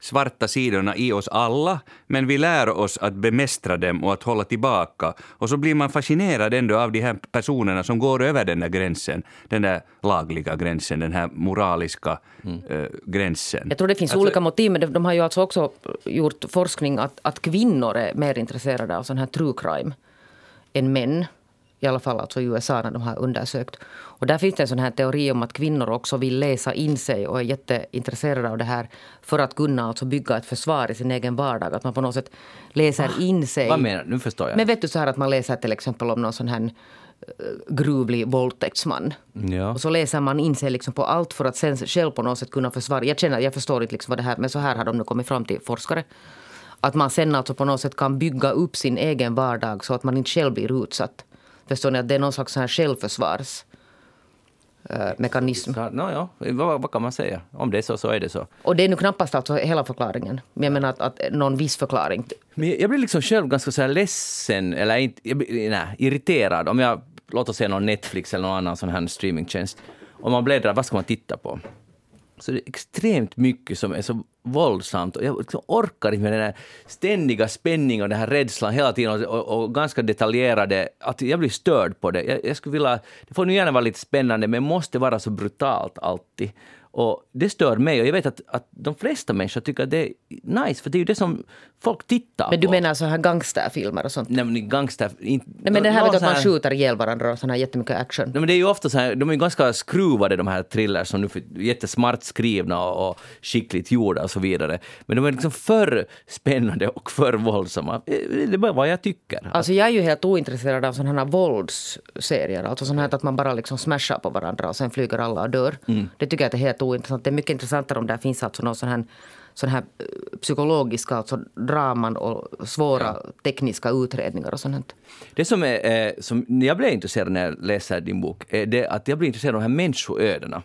svarta sidorna i oss alla, men vi lär oss att bemästra dem och att hålla tillbaka. Och så blir man fascinerad ändå av de här personerna som går över den där gränsen, den där lagliga gränsen, den här moraliska eh, gränsen. Jag tror det finns Alltså- olika motiv, men de- de har ju alltså också gjort forskning att, att kvinnor är mer intresserade av sån här true crime än män. I alla fall alltså i USA när de har undersökt. Och där finns det en sån här teori om att kvinnor också vill läsa in sig och är jätteintresserade av det här för att kunna alltså bygga ett försvar i sin egen vardag. Att man på något sätt läser in sig. Vad menar du? Nu förstår jag. Men vet du så här att man läser till exempel om någon sån här eh, gruvlig våldtäktsman. Ja. Och så läser man in sig liksom på allt för att sen själv på något sätt kunna försvara. Jag känner, jag förstår inte liksom vad det här, men så här har de nu kommit fram till forskare. Att man sen alltså på något sätt kan bygga upp sin egen vardag så att man inte själv blir utsatt. Förstår ni? Att det är någon slags här självförsvars eh, mekanism. No, ja, vad, vad kan man säga? Om det är så, så är det så. Och det är nu knappast alltså hela förklaringen. Men jag menar att, att någon viss förklaring. Men jag blir liksom själv ganska så här ledsen, eller inte, nej, irriterad om jag, låt oss säga någon Netflix eller någon annan sån här streamingtjänst. Om man bläddrar, vad ska man titta på? Så det är extremt mycket som är så våldsamt och jag liksom orkar inte med den här ständiga spänningen och den här rädslan hela tiden och, och, och ganska detaljerade, att jag blir störd på det. Jag, jag skulle vilja, det får nu gärna vara lite spännande men måste vara så brutalt alltid. Och det stör mig och jag vet att, att de flesta människor tycker att det är nice för det är ju det som folk tittar Men du på. menar så här gangsterfilmer och sånt? Nej men gangster... Inte, Nej, men det här med att man här- skjuter ihjäl varandra och sån här jättemycket action. Nej, men det är ju ofta så här, de är ju ganska skruvade de här thrillers som nu är jättesmart skrivna och, och skickligt gjorda och så vidare. Men de är liksom för spännande och för våldsamma. Det är bara vad jag tycker. Alltså jag är ju helt ointresserad av sådana här våldsserier. Alltså sådana här att man bara liksom smashar på varandra och sen flyger alla och dör. Mm. Det tycker jag att är helt ointressant. Det är mycket intressantare om det finns alltså någon sån här, sån här eh, psykologiska alltså draman och svåra tekniska utredningar och sånt. Det som, är, eh, som jag blev intresserad när jag läser din bok är det att jag blir intresserad av de här människoödena.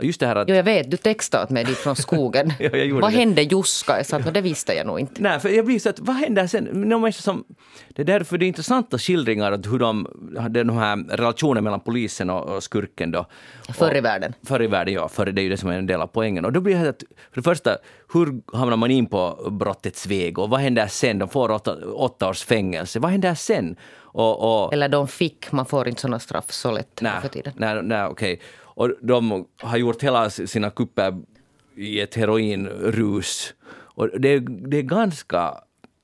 Och Just det här att... Jo, jag vet, du textade åt mig dit från skogen. <laughs> Ja, Vad det. hände Juska? Jag sa att "Nå, det visste jag nog inte. Nej, för jag blir så att vad händer sen? Någon människa som, det är därför det är intressanta skildringar att hur de, de här relationen mellan polisen och, och skurken då. Förr i Och- världen. Förr i världen, ja. Förr, det är ju det som är en del av poängen. Och då blir det att, för det första, hur hamnar man in på brottets väg och vad händer sen? De får åtta, åtta års fängelse. Vad händer sen? Och, och, Eller de fick, man får inte såna straff så lätt nej, för tiden. nej, nej, okej. Och de har gjort hela sina kupper i ett heroinrus. Och det, är- det är ganska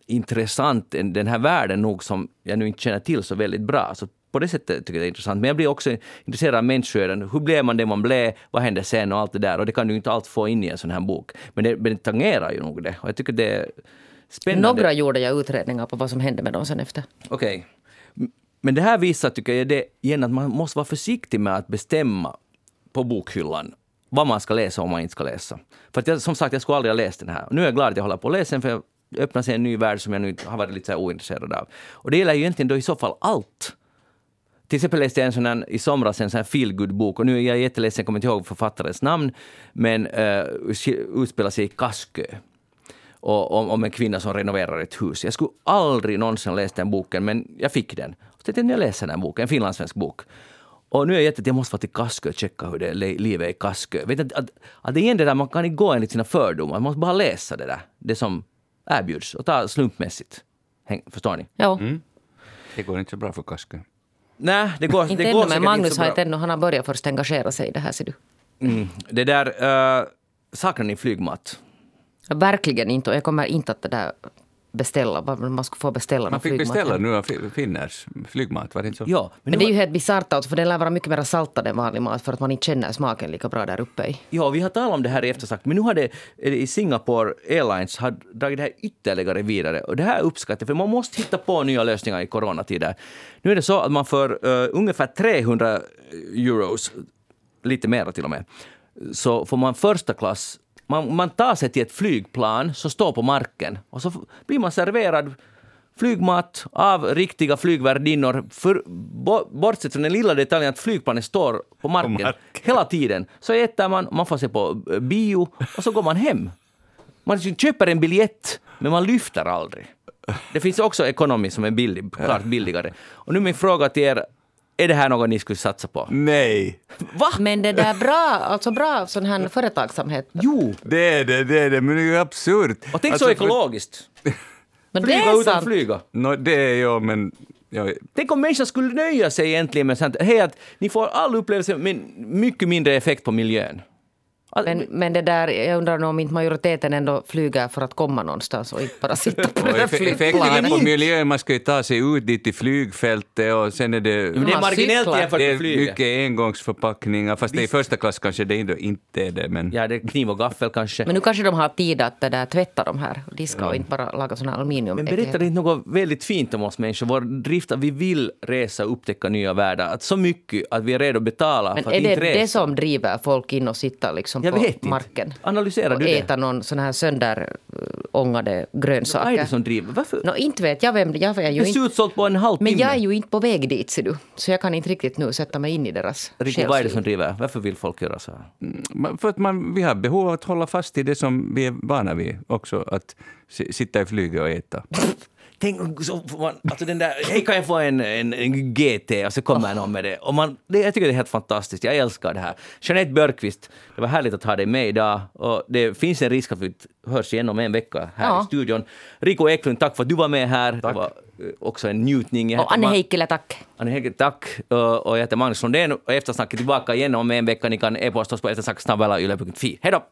intressant, en- den här världen nog som jag nu inte känner till så väldigt bra. Så på det sättet tycker jag det är intressant. Men jag blir också intresserad av människoöden. Hur blev man det man blev? Vad hände sen? Och allt det där. Och det kan du inte allt få in i en sån här bok. Men det, men det tangerar ju nog det. Och jag tycker det är spännande. Några gjorde jag utredningar på vad som hände med dem sen efter. Okej. M- Men det här visar, tycker jag, det igen att man måste vara försiktig med att bestämma bokhyllan vad man ska läsa och vad man inte ska läsa. För att jag, som sagt, jag skulle aldrig ha läst den här. Nu är jag glad att jag håller på att läsa den, för jag öppnar sig en ny värld som jag nu har varit lite så här ointresserad av. Och det gäller ju egentligen då i så fall allt. Till exempel läste jag en sån här, i somras en sån här feelgood bok och nu är jag jätteledsen, jag kommer inte ihåg författarens namn, men uh, utspelar sig i Kaskö och om, om en kvinna som renoverar ett hus. Jag skulle aldrig någonsin läst den boken, men jag fick den. Så jag tänkte jag läser den här boken, en finlandssvensk bok. Och nu är jag jätte, jag måste vara till Kaskö och checka hur det är, livet är i Kaskö. Vet att, att, att det är igen det där, man kan inte gå enligt sina fördomar, man måste bara läsa det där, det som erbjuds och ta slumpmässigt. Häng, förstår ni? Ja. Det går inte så bra för Kaskö. Nej, det går, Inte det ännu, går men säkert Magnus inte så har inte ännu, han har börjat först engagera sig i det här ser du. Mm. Det där, uh, saknar ni flygmat? Verkligen inte, och jag kommer inte att det där beställa, vad man skulle få beställa Man fick flygmat beställa nu av fi- finnars flygmat, var det inte så? Ja, men, Men det är ju helt bisarrt alltså, för den lär vara mycket mer saltad än vanlig mat för att man inte känner smaken lika bra där uppe i. Ja, vi har talat om det här i eftersnack, men nu har det i Singapore Airlines har dragit det här ytterligare vidare. Och det här uppskattar jag, för man måste hitta på nya lösningar i coronatider. Nu är det så att man för uh, ungefär 300 euros, lite mer till och med, så får man första klass man, man tar sig till ett flygplan som står på marken och så blir man serverad flygmat av riktiga flygvärdinnor. För, bo, bortsett från den lilla detaljen att flygplanet står på marken, marken. hela tiden. Så äter man, man får se på eh, bio och så går man hem. Man köper en biljett, men man lyfter aldrig. Det finns också ekonomi som är billig, klart billigare. Och nu min fråga till er, är det här något ni skulle satsa på? Nej! Va? Men det där bra, alltså bra sån här företagsamhet. Jo! Det är det, det är det, men det är absurt. Och tänk Alltså, så ekologiskt. <laughs> Men det Flyga är utan sant. flyga. Nå, det är ju, men... Ja, Tänk om människan skulle nöja sig egentligen med sånt. Hej, att ni får all upplevelse men mycket mindre effekt på miljön. Men, men det där, jag undrar om inte majoriteten ändå flyger för att komma någonstans och inte bara sitta på det eff- effekterna flygplanet. på miljön, man ska ju ta sig ut dit till flygfältet och sen är det... men det är marginellt jämfört Det med är flyget. mycket engångsförpackningar, fast det är i första klass kanske det inte- inte är det. Men Ja, det är kniv och gaffel kanske. Men nu kanske de har tid att det där, tvätta de här och diska och inte bara laga såna här aluminium. Men berättar inte något väldigt fint om oss människor? Vår drift att vi vill resa och upptäcka nya världar. Att så mycket att vi är redo att betala Men för att är det inte resa. det som driver folk in och sitta liksom Jag på vet inte. marken? Analyserar och du det? äta någon sån här sönderångade Vad är det grönsaker? som driver? Varför? Nå, inte vet jag vem jag är ju det är inte, utsålt på en halvtimme. Men jag är ju inte på väg dit ser du. Så jag kan inte riktigt nu sätta mig in i deras Rico, vad är det som driver? Varför vill folk göra så här? Man- För att man, vi har behov av att hålla fast i det som vi är vana vid också, att si- sitta i flyget och äta. <laughs> Tänk så man, alltså den där, hej kan jag få en, en, en GT och så kommer någon med det. Och man, det. Jag tycker det är helt fantastiskt, jag älskar det här. Jeanette Björkqvist, det var härligt att ha dig med idag. Och det finns en risk att vi hörs igen om en vecka här Ja. i studion. Rico Eklund, tack för att du var med här. Det var eh, också en njutning. Jag Och Anne Heikkilä, tack. Anne Heikkilä, tack. Och och jag heter Magnus Lundén och eftersnacket tillbaka igen om en vecka. Ni kan e-posta oss på eftersnacksnabelayle.fi. Hej då!